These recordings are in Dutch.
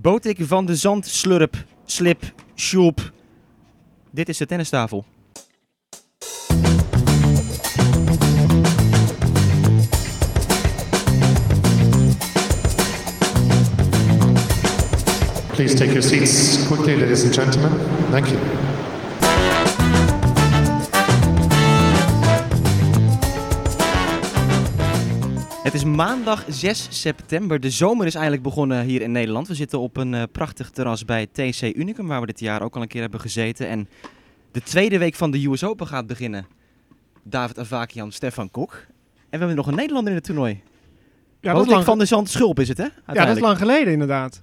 Botik van de Zand, Slurp, Slip, Sjoep. Dit is de tennistafel. Please take your seats quickly, ladies and gentlemen. Thank you. Is maandag 6 september. De zomer is eindelijk begonnen hier in Nederland. We zitten op een uh, prachtig terras bij TC Unicum, waar we dit jaar ook al een keer hebben gezeten. En de tweede week van de US Open gaat beginnen. David Avakian, Stefan Kok. En we hebben nog een Nederlander in het toernooi. Ja, dat is lang... van de Zand Schulp is het, hè? Ja, dat is lang geleden inderdaad.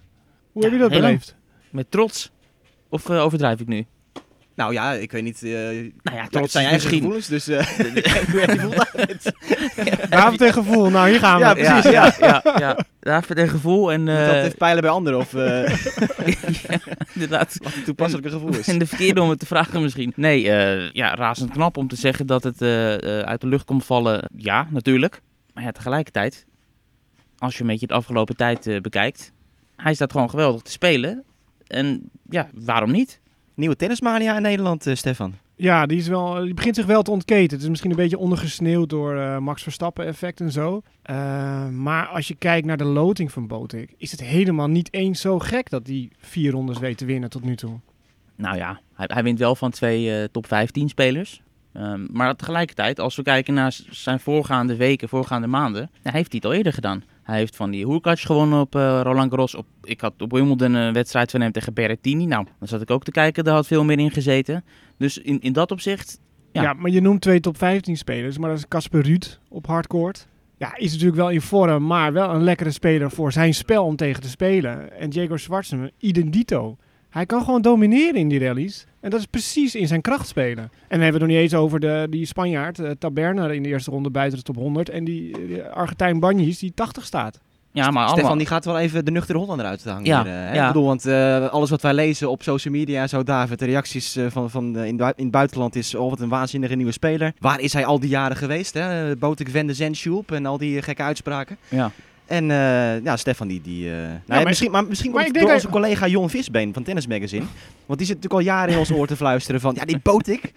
Hoe ja, heb je dat beleefd? Met trots. Of uh, overdrijf ik nu? Nou ja, ik weet niet. Uh, nou ja, trots zijn je eigen gevoelens, dus uh, David en gevoel, nou hier gaan we. Ja, precies. Ja, ja, ja, ja. David en gevoel en... Uh, dat heeft pijlen bij anderen, of... ja, inderdaad. Wat een toepasselijke gevoel is. En de verkeerde om het te vragen misschien. Nee, ja, razend knap om te zeggen dat het uit de lucht komt vallen. Ja, natuurlijk. Maar ja, tegelijkertijd, als je een beetje de afgelopen tijd bekijkt, hij staat gewoon geweldig te spelen. En ja, waarom niet? Nieuwe tennismania in Nederland, uh, Stefan. Ja, die, is wel, die begint zich wel te ontketen. Het is misschien een beetje ondergesneeuwd door uh, Max Verstappen effect en zo. Uh, maar als je kijkt naar de loting van Botik, is het helemaal niet eens zo gek dat hij vier rondes weet te winnen tot nu toe. Nou ja, hij, hij wint wel van twee top 15 spelers. Um, maar tegelijkertijd, als we kijken naar zijn voorgaande weken, voorgaande maanden, dan heeft hij het al eerder gedaan. Hij heeft van die Hoerkatch gewonnen op uh, Roland Garros. Op, ik had op Wimbledon een wedstrijd van hem tegen Berrettini. Nou, dan zat ik ook te kijken, daar had veel meer in gezeten. Dus in, in dat opzicht... Ja. maar je noemt twee top 15 spelers. Maar dat is Casper Ruud op hardcourt. Ja, is natuurlijk wel in vorm, maar wel een lekkere speler voor zijn spel om tegen te spelen. En Diego Schwartzman, identito. Hij kan gewoon domineren in die rallies. En dat is precies in zijn kracht spelen. En dan hebben we het nog niet eens over de, die Spanjaard, uh, Taberner in de eerste ronde buiten de top 100. En die, uh, Argentijn Banjis die 80 staat. Ja, maar Stefan die gaat wel even de nuchtere Hollander uit hangen. Ja, hier, uh, ja. Ik bedoel, want uh, alles wat wij lezen op social media, zo David, de reacties uh, van, van in, in, het buitenland is, oh wat een waanzinnige nieuwe speler. Waar is hij al die jaren geweest? Hè? Botek, Vende, Zensjoep en al die gekke uitspraken. Ja. En uh, ja, Stefan die... die uh, nou, ja, maar, misschien maar misschien maar door onze collega Jon Visbeen van Tennis Magazine. Want die zit natuurlijk al jaren in ons oor te fluisteren van... Ja, die Botik,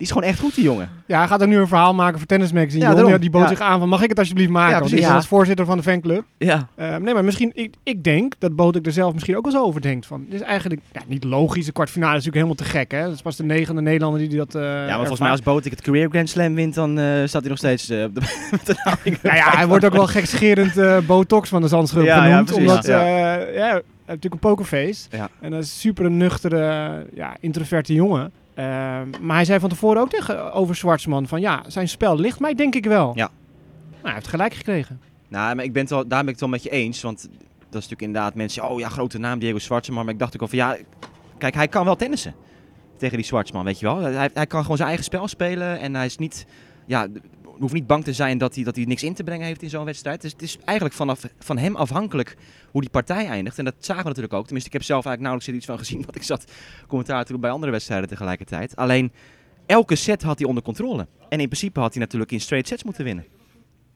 die is gewoon echt goed, die jongen. Ja, hij gaat er nu een verhaal maken voor Tennis Magazine. Ja, die bood zich aan van, mag ik het alsjeblieft maken? Ja, precies. als voorzitter van de fanclub. Ja. Uh, nee, maar misschien, ik, ik denk dat Botik er zelf misschien ook wel zo over denkt. Van, dit is eigenlijk ja, niet logisch. De kwartfinale is natuurlijk helemaal te gek, hè? Dat is pas de negende Nederlander die dat... Uh, ja, maar volgens mij als Botik het Career Grand Slam wint, dan uh, staat hij nog steeds op de... nou ja, hij wordt ook wel gekscherend botox van de Zandschulp genoemd. omdat, ja, natuurlijk een pokerface. Ja. En dat is super een nuchtere, ja, introverte jongen. Uh, maar hij zei van tevoren ook tegen over Zwartsman van ja, zijn spel ligt mij denk ik wel. Ja. Nou, hij heeft gelijk gekregen. Nou, maar ik ben het daar ben ik het wel met je eens. Want dat is natuurlijk inderdaad mensen, oh ja, grote naam Diego Zwartsman. Maar ik dacht ook al van ja, kijk, hij kan wel tennissen tegen die Zwartsman, weet je wel. Hij, hij kan gewoon zijn eigen spel spelen en hij is niet, ja, hoeft niet bang te zijn dat hij, dat hij niks in te brengen heeft in zo'n wedstrijd. Dus het is eigenlijk vanaf, van hem afhankelijk hoe die partij eindigt. En dat zagen we natuurlijk ook. Tenminste, ik heb zelf eigenlijk nauwelijks iets van gezien. Want ik zat commentaar te doen bij andere wedstrijden tegelijkertijd. Alleen, elke set had hij onder controle. En in principe had hij natuurlijk in straight sets moeten winnen.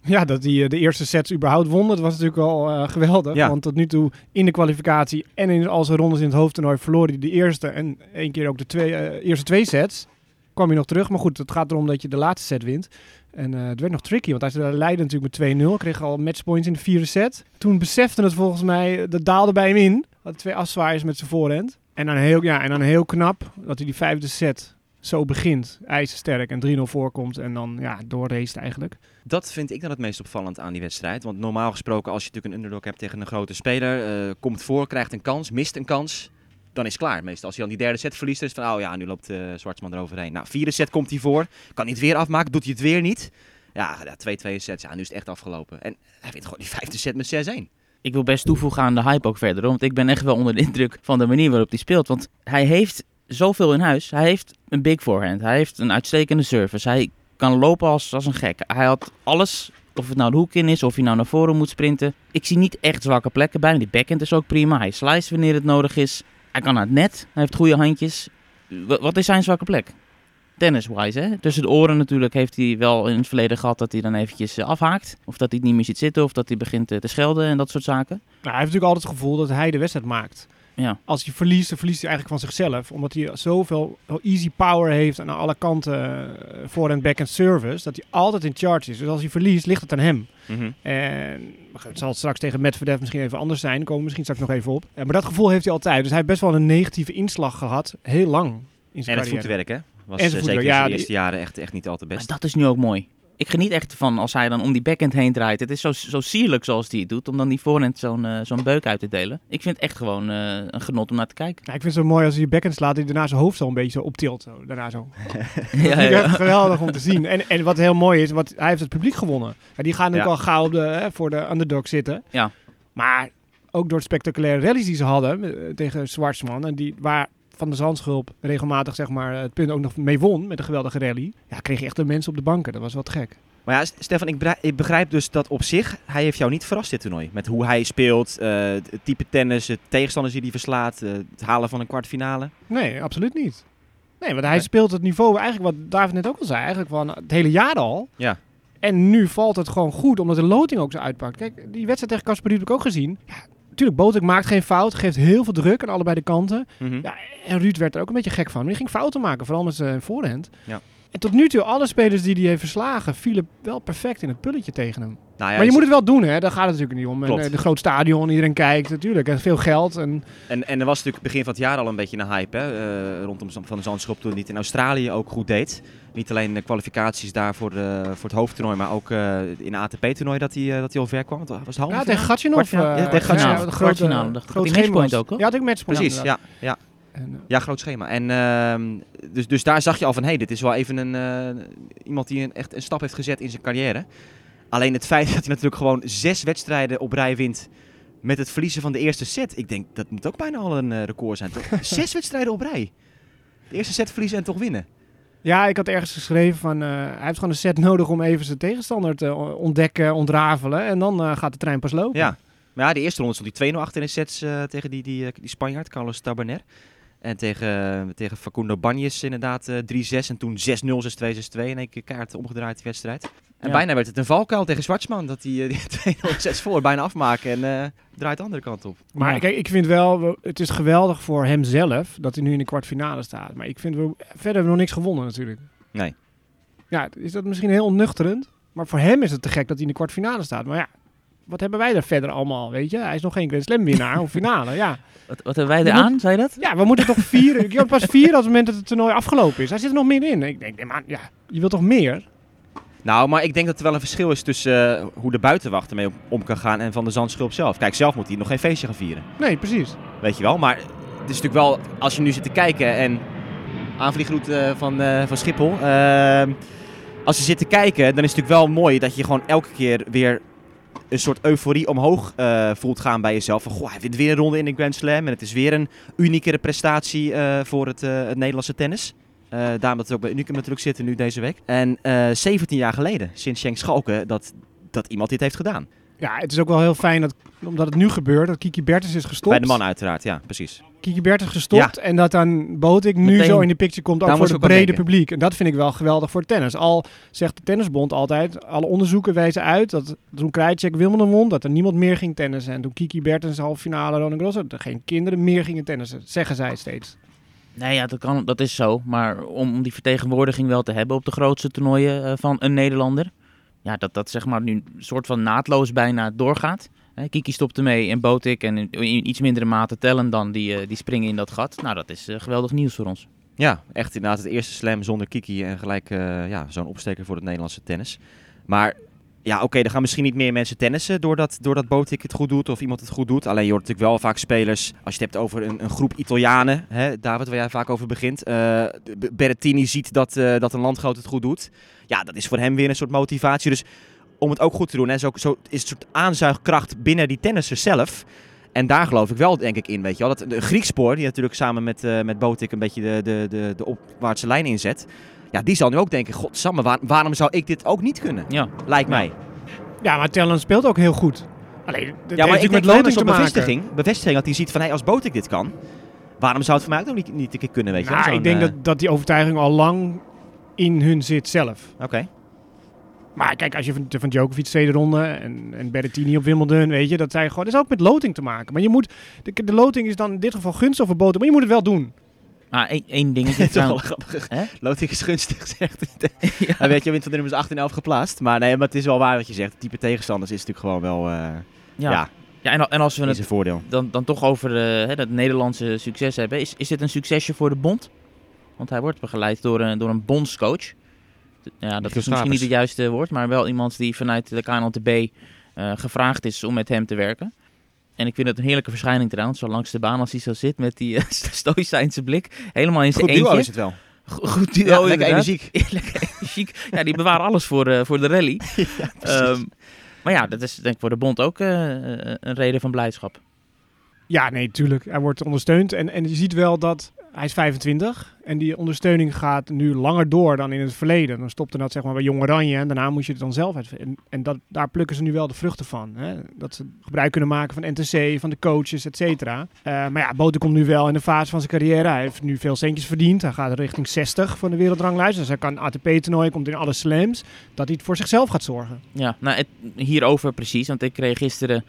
Ja, dat hij eh, de eerste sets überhaupt won, dat was natuurlijk al uh, geweldig. Ja. Want tot nu toe in de kwalificatie en in al zijn rondes in het hoofdtoernooi verloor hij de eerste en één keer ook de twee, uh, eerste twee sets. Kwam hij nog terug, maar goed, het gaat erom dat je de laatste set wint. En uh, het werd nog tricky, want hij leidde natuurlijk met 2-0. Kreeg al matchpoints in de vierde set. Toen besefte het volgens mij, dat daalde bij hem in. Had twee afzwaaiers met zijn voorhand. En dan, heel, ja, en dan heel knap dat hij die vijfde set zo begint. IJzersterk en 3-0 voorkomt en dan ja, eigenlijk. Dat vind ik dan het meest opvallend aan die wedstrijd. Want normaal gesproken, als je natuurlijk een underdog hebt tegen een grote speler, uh, komt voor, krijgt een kans, mist een kans dan is het klaar. Meestal als hij dan die derde set verliest, is van, oh ja, nu loopt uh, Zwartsman eroverheen. Nou, vierde set komt hij voor, kan hij het weer afmaken, doet hij het weer niet. Ja, twee twee sets, ja, nu is het echt afgelopen. En hij wint gewoon die vijfde set met 6-1. Ik wil best toevoegen aan de hype ook verder, want ik ben echt wel onder de indruk van de manier waarop hij speelt. Want hij heeft zoveel in huis. Hij heeft een big forehand, hij heeft een uitstekende service, hij kan lopen als, als een gek. Hij had alles of het nou de hoek in is, of hij nou naar voren moet sprinten. Ik zie niet echt zwakke plekken bij. Die backhand is ook prima. Hij slice wanneer het nodig is. Hij kan het net. Hij heeft goede handjes. wat is zijn zwakke plek? tennis-wise. Hè? Tussen de oren natuurlijk heeft hij wel in het verleden gehad dat hij dan eventjes eh, afhaakt. Of dat hij het niet meer ziet zitten, of dat hij begint te schelden en dat soort zaken. Nou, hij heeft natuurlijk altijd het gevoel dat hij de wedstrijd maakt. Ja. Als hij verliest, dan verliest hij eigenlijk van zichzelf. Omdat hij zoveel easy power heeft aan alle kanten voor- en back-end service. Dat hij altijd in charge is. Dus als hij verliest, ligt het aan hem. Mhm. En het zal straks tegen Medvedev misschien even anders zijn. Daar komen we misschien straks nog even op. maar dat gevoel heeft hij altijd. Dus hij heeft best wel een negatieve inslag gehad. Heel lang in zijn En het carrière. voetwerk, hè? Was En eh, zijn zeker voetwerk, in ja, de die- eerste jaren echt, echt niet altijd Maar best. dat is nu ook mooi. Ik geniet echt van als hij dan om die backhand heen draait. Het is zo, zo sierlijk zoals hij het doet, om dan die voorhand zo'n eh, zo'n beuk uit te delen. Ik vind het echt gewoon eh, een genot om naar te kijken. Ja, ik vind het zo mooi als hij je backhand slaat. Hij daarna zijn hoofd zo een beetje zo optilt. Zo. Daarna zo. ja, ja. echt geweldig om te zien. En, en wat heel mooi is, wat, hij heeft het publiek gewonnen. Ja, die gaan natuurlijk al gauw op de, hè, voor de underdog zitten. Ja. Maar ook door spectaculaire rallies die ze hadden eh, tegen Zwartsman. En die, waar Van de Zandschulp regelmatig zeg maar, het punt ook nog mee won met een geweldige rally. Ja, kreeg je echt de mensen op de banken. Dat was wat gek. Maar ja, Stefan, ik begrijp, ik begrijp dus dat op zich, hij heeft jou niet verrast dit toernooi. Met hoe hij speelt, eh, het type tennis, de tegenstanders die hij verslaat, eh, het halen van een kwartfinale. Nee, absoluut niet. Nee, want hij Nee. speelt het niveau eigenlijk wat David net ook al zei. Eigenlijk van het hele jaar al. Ja. En nu valt het gewoon goed, omdat de loting ook zo uitpakt. Kijk, die wedstrijd tegen Casper heb ik ook gezien. Ja, natuurlijk, Botek maakt geen fout, geeft heel veel druk aan allebei de kanten. Mhm. Ja, en Ruud werd er ook een beetje gek van. Maar die ging fouten maken, vooral met zijn voorhand. Ja. En tot nu toe, alle spelers die hij heeft verslagen, vielen wel perfect in het pulletje tegen hem. Nou ja, maar je is- moet het wel doen, hè? Daar gaat het natuurlijk niet om. Klopt. eh, de groot stadion, iedereen kijkt natuurlijk. En veel geld. En En, en er was natuurlijk begin van het jaar al een beetje een hype hè, eh, rondom Van de Zandschop toen hij het in Australië ook goed deed. Niet alleen de kwalificaties daar voor, de, voor het hoofdtoernooi, maar ook eh, in ATP-toernooi dat hij, dat hij al ver kwam. Was het halve ja, tegen eh, Ja, tegen Gatchinov. de grote- Had hij matchpoint ook, hoor? Ja, had ik matchpoint. Precies, ja. ja. En, eh, Ja, groot schema. En ehm, dus, dus daar zag je al van, hé, hey, dit is wel even een, eh, iemand die een, echt een stap heeft gezet in zijn carrière. Alleen het feit dat hij natuurlijk gewoon zes wedstrijden op rij wint met het verliezen van de eerste set. Ik denk, dat moet ook bijna al een eh, record zijn, toch? zes wedstrijden op rij. De eerste set verliezen en toch winnen. Ja, ik had ergens geschreven van hij heeft gewoon een set nodig om even zijn tegenstander te ontdekken, ontrafelen. En dan gaat de trein pas lopen. Ja. Maar ja, de eerste ronde stond hij 2-0 achter in de sets tegen die, die, die Spanjaard, Carlos Taberner. En tegen, tegen Facundo Banjes inderdaad eh 3-6 en toen 6-0, 6-2, 6-2. In één keer kaart omgedraaid die wedstrijd. En Ja. bijna werd het een valkuil tegen Zwartsman. Dat hij eh, die 2-0 6 voor bijna afmaken en eh, draait de andere kant op. Maar Ja. kijk, ik vind wel, we- het is geweldig voor hemzelf dat hij nu in de kwartfinale staat. Maar ik vind, we, verder hebben we nog niks gewonnen natuurlijk. Nee. Ja, is dat misschien heel onnuchterend. Maar voor hem is het te gek dat hij in de kwartfinale staat. Maar ja, wat hebben wij daar verder allemaal, weet je? Hij is nog geen Grand Slam winnaar of finale, ja. Wat, wat hebben wij Je eraan, zei je dat? Ja, we moeten toch vieren. Je kan pas vieren als het moment dat het toernooi afgelopen is. Hij zit er nog meer in. Ik denk, nee, maar ja, je wilt toch meer? Nou, maar ik denk dat er wel een verschil is tussen eh, hoe de buitenwacht ermee om, om kan gaan en van de Zandschulp zelf. Kijk, zelf moet hij nog geen feestje gaan vieren. Nee, precies. Weet je wel. Maar het is natuurlijk wel, als je nu zit te kijken en aanvliegroute van, eh, van Schiphol. ehm, als je zit te kijken, dan is het natuurlijk wel mooi dat je gewoon elke keer weer een soort euforie omhoog eh, voelt gaan bij jezelf. Van, goh, hij wint weer een ronde in de Grand Slam en het is weer een uniekere prestatie eh, voor het, eh, het Nederlandse tennis. Daarom dat we ook bij Unicum natuurlijk zitten nu deze week. En eh 17 jaar geleden, sinds Schenk Schalke, dat, dat iemand dit heeft gedaan. Ja, het is ook wel heel fijn dat, omdat het nu gebeurt, dat Kiki Bertens is gestopt. Bij de man uiteraard, ja, precies. Kiki Bertens gestopt en dat dan Botik nu Meteen. zo in de picture komt, ook voor het brede publiek. En dat vind ik wel geweldig voor tennis. Al zegt de Tennisbond altijd, alle onderzoeken wijzen uit dat toen Krajicek Wimbledon won, dat er niemand meer ging tennissen. En toen Kiki Bertens halve finale Roland Garros, dat er geen kinderen meer gingen tennissen, zeggen zij steeds. Nee, ja, dat, kan, dat is zo. Maar om, om die vertegenwoordiging wel te hebben op de grootste toernooien eh, van een Nederlander. Ja, dat dat zeg maar nu een soort van naadloos bijna doorgaat. Kiki stopt ermee en Botik en in, iets mindere mate tellen dan, die, eh, die springen in dat gat. Nou, dat is eh, geweldig nieuws voor ons. Ja, echt inderdaad het eerste slam zonder Kiki en gelijk eh, ja, zo'n opsteker voor het Nederlandse tennis. Maar ja, oké, er gaan misschien niet meer mensen tennissen doordat, doordat Botik het goed doet of iemand het goed doet. Alleen je hoort natuurlijk wel vaak spelers, als je het hebt over een, een groep Italianen, hè, David, waar jij vaak over begint. B- Berrettini ziet dat, dat een landgenoot het goed doet. Ja, dat is voor hem weer een soort motivatie. Dus om het ook goed te doen, hè, zo, zo is het een soort aanzuigkracht binnen die tennissers zelf. En daar geloof ik wel, denk ik, in. Weet je wel. Dat, de Griekspoor, die natuurlijk samen met, eh met Botik een beetje de, de, de, de opwaartse lijn inzet. Ja, die zal nu ook denken, godsamme, waar, waarom zou ik dit ook niet kunnen? Ja, Lijkt mij. Ja, maar Tellen speelt ook heel goed. Alleen, dat Ja, maar ik met loting te op maken. bevestiging, bevestiging dat hij ziet van, hey, als Botik dit kan, waarom zou het voor mij ook nog niet, niet een keer kunnen, weet je? Nou, ik denk eh, dat, dat die overtuiging al lang in hun zit zelf. Oké. Maar kijk, als je van, van Djokovic tweede ronde en, en Berrettini op Wimbledon, weet je, dat zijn gewoon, dat is ook met loting te maken. Maar je moet, de, de loting is dan in dit geval gunstig voor boten, maar je moet het wel doen. Ah, één, één dingetje Het is wel grappig. Hè? Loting is gunstig, zegt ja. weet je, wint van de nummers 8 en 11 geplaatst. Maar nee, maar het is wel waar wat je zegt. Het type tegenstanders is natuurlijk gewoon wel eh, Ja, ja. ja. en, en als we is het een voordeel. dan, dan toch over eh, hè, dat Nederlandse succes hebben. Is, is dit een succesje voor de bond? Want hij wordt begeleid door een, door een bondscoach. Ja, dat is misschien niet het juiste woord, maar wel iemand die vanuit de KNLTB eh gevraagd is om met hem te werken. En ik vind het een heerlijke verschijning trouwens, zo langs de baan als hij zo zit met die uh, stoïcijnse blik. Helemaal in zijn Goed duo eentje. is het wel. Go- Goed duo, Ja, lekker inderdaad. energiek. lekker energiek. Ja, die bewaren alles voor, eh, voor de rally. Ehm, maar ja, dat is denk ik voor de bond ook eh, eh, een reden van blijdschap. Ja, nee, tuurlijk. Hij wordt ondersteund. En, en je ziet wel dat hij is 25. En die ondersteuning gaat nu langer door dan in het verleden. Dan stopte dat zeg maar bij Jong Oranje. En daarna moest je het dan zelf uit. En, en dat, daar plukken ze nu wel de vruchten van. Hè? Dat ze gebruik kunnen maken van NTC, van de coaches, et cetera. Eh, maar ja, Boten komt nu wel in de fase van zijn carrière. Hij heeft nu veel centjes verdiend. Hij gaat richting 60 van de wereldranglijst. Dus hij kan ATP-toernooi, komt in alle slams. Dat hij het voor zichzelf gaat zorgen. Ja, nou, het, hierover precies. Want ik kreeg gisteren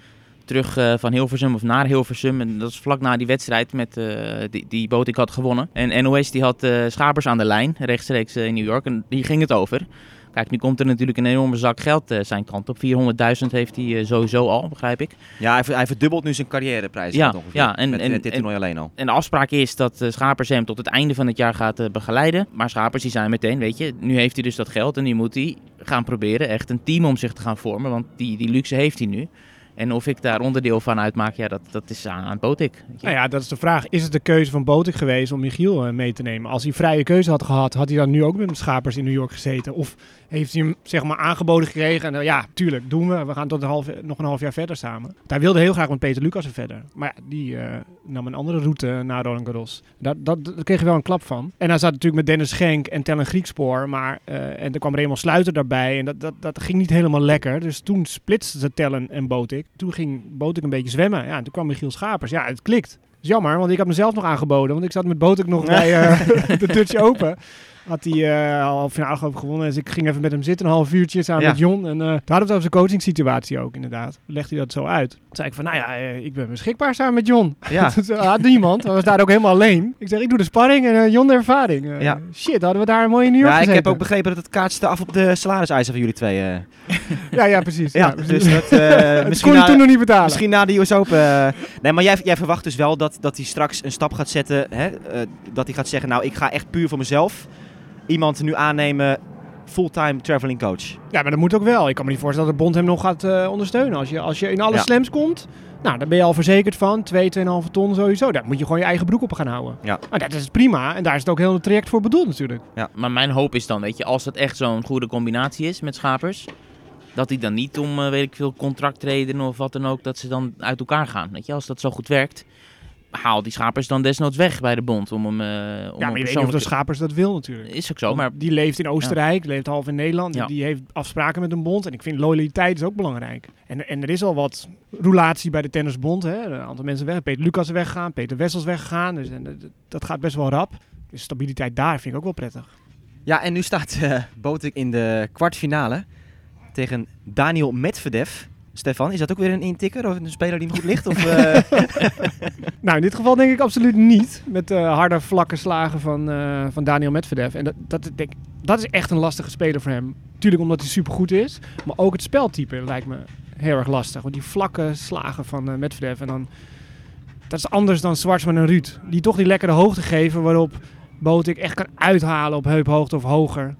terug eh, van Hilversum of naar Hilversum. En dat is vlak na die wedstrijd met, eh, die, die boot ik had gewonnen. En NOS die had eh, Schapers aan de lijn, rechtstreeks in New York. En die ging het over. Kijk, nu komt er natuurlijk een enorme zak geld zijn kant op. 400.000 heeft hij sowieso al, begrijp ik. Ja, hij, hij verdubbelt nu zijn carrièreprijs. Ja, ongeveer, ja, en- met, en- met dit toernooi alleen al. En de afspraak is dat Schapers hem tot het einde van het jaar gaat begeleiden. Maar Schapers die zijn meteen, weet je, nu heeft hij dus dat geld. En nu moet hij gaan proberen echt een team om zich te gaan vormen. Want die, die luxe heeft hij nu. En of ik daar onderdeel van uitmaak, ja, dat, dat is aan, aan Botik. Nou ja, dat is de vraag. Is het de keuze van Botik geweest om Michiel eh, mee te nemen? Als hij vrije keuze had gehad, had hij dan nu ook met de schapers in New York gezeten? Of heeft hij hem zeg maar aangeboden gekregen? En eh, ja, tuurlijk, doen we. We gaan tot een half, nog een half jaar verder samen. Want Hij wilde heel graag met Peter Lucas verder. Maar ja, die eh, nam een andere route naar Roland Garros. Dat, dat, daar kreeg je wel een klap van. En hij zat natuurlijk met Dennis Schenk en Tellen Griekspoor. Maar, eh, en er kwam Raymond Sluiter daarbij. En dat, dat, dat ging niet helemaal lekker. Dus toen splitsten ze Tellen en Botik. Toen ging Botik een beetje zwemmen. Ja, en toen kwam Michiel Schapers. Ja, het klikt. Dat is jammer, want ik had mezelf nog aangeboden. Want ik zat met Botik nog bij eh, de Dutch Open. Had hij eh al finale geloof gewonnen. Dus ik ging even met hem zitten, een half uurtje samen Ja. met Jon. En eh daar hadden we het over zijn coaching-situatie ook, inderdaad. Legde hij dat zo uit. Toen zei ik van, nou ja, eh, ik ben beschikbaar samen met Jon. Ja. Toen had niemand. We was daar ook helemaal alleen. Ik zeg, ik doe de sparring en eh, Jon de ervaring. Ja. Shit, hadden we daar een mooie New York Ja, ik heb ook begrepen dat het kaartste af op de salariseisen van jullie twee. Ja, ja, precies. ja, precies. dus dat, dat misschien, kon je na, toen nog niet betalen. misschien na de US Open. nee, maar jij, jij verwacht dus wel dat, dat hij straks een stap gaat zetten. Hè? dat hij gaat zeggen, nou, ik ga echt puur voor mezelf iemand nu aannemen, fulltime traveling coach. Ja, maar dat moet ook wel. Ik kan me niet voorstellen dat de bond hem nog gaat eh, ondersteunen. Als je, als je in alle Ja. slams komt, nou, dan ben je al verzekerd van 2, 2,5 ton sowieso. Daar moet je gewoon je eigen broek op gaan houden. Ja. Maar dat is prima. En daar is het ook heel het traject voor bedoeld natuurlijk. Maar mijn hoop is dan, weet je, als het echt zo'n goede combinatie is met Schapers... dat hij dan niet om, eh, weet ik veel, contractreden of wat dan ook... dat ze dan uit elkaar gaan, weet je. Als dat zo goed werkt, haal die Schapers dan desnoods weg bij de bond... om hem, eh om ja, maar je weet niet of de Schapers dat wil natuurlijk. Is ook zo, maar Die leeft in Oostenrijk, leeft half in Nederland. Ja. Die heeft afspraken met een bond. En ik vind loyaliteit is ook belangrijk. En, en er is al wat roulatie bij de tennisbond. Hè. Een aantal mensen weg. Peter Lucas is weggegaan, Peter Wessels weggegaan. Dus en, dat- dat gaat best wel rap. Dus stabiliteit daar vind ik ook wel prettig. Ja, en nu staat eh Botik in de kwartfinale tegen Daniel Medvedev. Stefan, is dat ook weer een intikker of een speler die hem goed ligt? Of, eh, Nou, in dit geval denk ik absoluut niet. Met de harde, vlakke slagen van, eh, van Daniel Medvedev. En dat, dat, denk, dat is echt een lastige speler voor hem. Tuurlijk omdat hij supergoed is. Maar ook het speltype lijkt me heel erg lastig. Want die vlakke slagen van eh, Medvedev. En dan, dat is anders dan Schwarzman en Ruud. Die toch die lekkere hoogte geven waarop Botik echt kan uithalen op heuphoogte of hoger.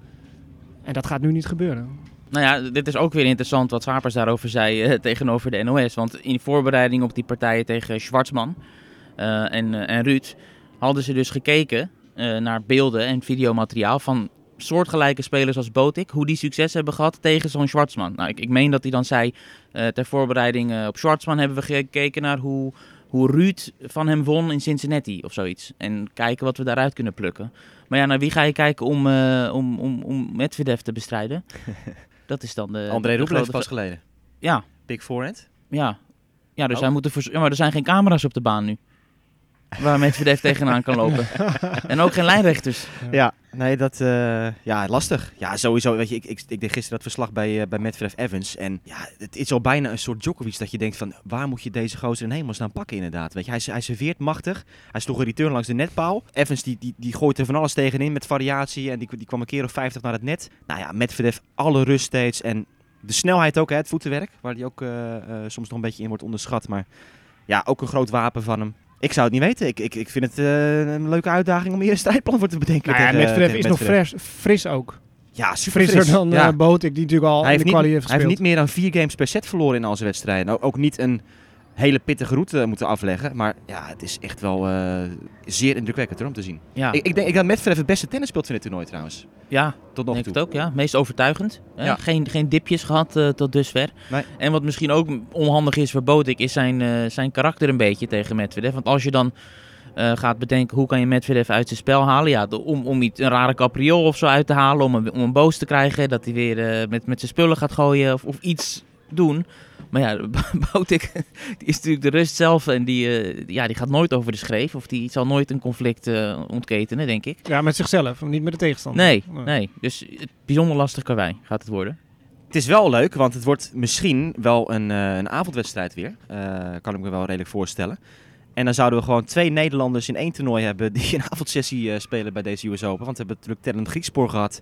En dat gaat nu niet gebeuren. Nou ja, dit is ook weer interessant wat Schapers daarover zei eh, tegenover de NOS. Want in voorbereiding op die partijen tegen Schwarzman eh, en, eh, en Ruud hadden ze dus gekeken naar beelden en videomateriaal van soortgelijke spelers als Botik. Hoe die succes hebben gehad tegen zo'n Schwarzman. Nou, ik, ik meen dat hij dan zei, ter voorbereiding op Schwarzman hebben we gekeken naar hoe, hoe Ruud van hem won in Cincinnati of zoiets. En kijken wat we daaruit kunnen plukken. Maar ja, naar wie ga je kijken om, eh om, om, om Medvedev te bestrijden? Dat is dan de. André Roebel heeft pas geleden. Ja, Big forehand. ja. Ja, dus Oh. hij moet er voor- ja, maar er zijn geen camera's op de baan nu. Waar Medvedev tegenaan kan lopen. en ook geen lijnrechters. Ja, nee, dat... Uh, ja, lastig. Ja, sowieso. Weet je, ik, ik, ik deed gisteren dat verslag bij, uh, bij Medvedev Evans. En ja, het is al bijna een soort Djokovic dat je denkt van... Waar moet je deze gozer in hemelsnaam pakken inderdaad? Weet je, hij, hij serveert machtig. Hij sloeg een return langs de netpaal. Evans die, die, die gooit er van alles tegenin met variatie. En die, die kwam een keer of 50 naar het net. Nou ja, Medvedev alle rust steeds. En de snelheid ook, hè, het voetenwerk. Waar die ook uh, soms nog een beetje in wordt onderschat. Maar ja, ook een groot wapen van hem. Ik zou het niet weten. Ik, ik, ik vind het uh, een leuke uitdaging om hier een strijdplan voor te bedenken. Nou ja, tegen, Medvedev is nog fris, fris ook. Ja, super Frisser fris. dan ja. uh, Botik, die natuurlijk al hij in de heeft niet, heeft Hij heeft niet meer dan vier games per set verloren in al zijn wedstrijden. Ook, ook niet een hele pittige route moeten afleggen. Maar ja, het is echt wel uh, zeer indrukwekkend hoor, om te zien. Ja. Ik, ik, denk ik dat Medvedev het beste tennis speelt van dit toernooi trouwens. Ja, tot nog denk toe. het ook. Ja. Meest overtuigend. Hè? Ja. Geen, geen dipjes gehad uh, tot dusver. Nee. En wat misschien ook onhandig is voor Botik, is zijn, uh, zijn karakter een beetje tegen Medvedev. Want als je dan uh, gaat bedenken hoe kan je Medvedev uit zijn spel halen. Ja, om, om iets, een rare capriol of zo uit te halen, om hem, om hem boos te krijgen. Dat hij weer uh, met, met zijn spullen gaat gooien of, of iets doen. Maar ja, Botik die is natuurlijk de rust zelf en die, uh, ja, die gaat nooit over de schreef. Of die zal nooit een conflict uh, ontketenen, denk ik. Ja, met zichzelf, niet met de tegenstander. Nee, nee. nee. Dus bijzonder lastig karwei gaat het worden. Het is wel leuk, want het wordt misschien wel een, uh, een avondwedstrijd weer. kan ik me wel redelijk voorstellen. En dan zouden we gewoon twee Nederlanders in één toernooi hebben die een avondsessie uh, spelen bij deze US Open. Want we hebben natuurlijk Tellen Griekspoor gehad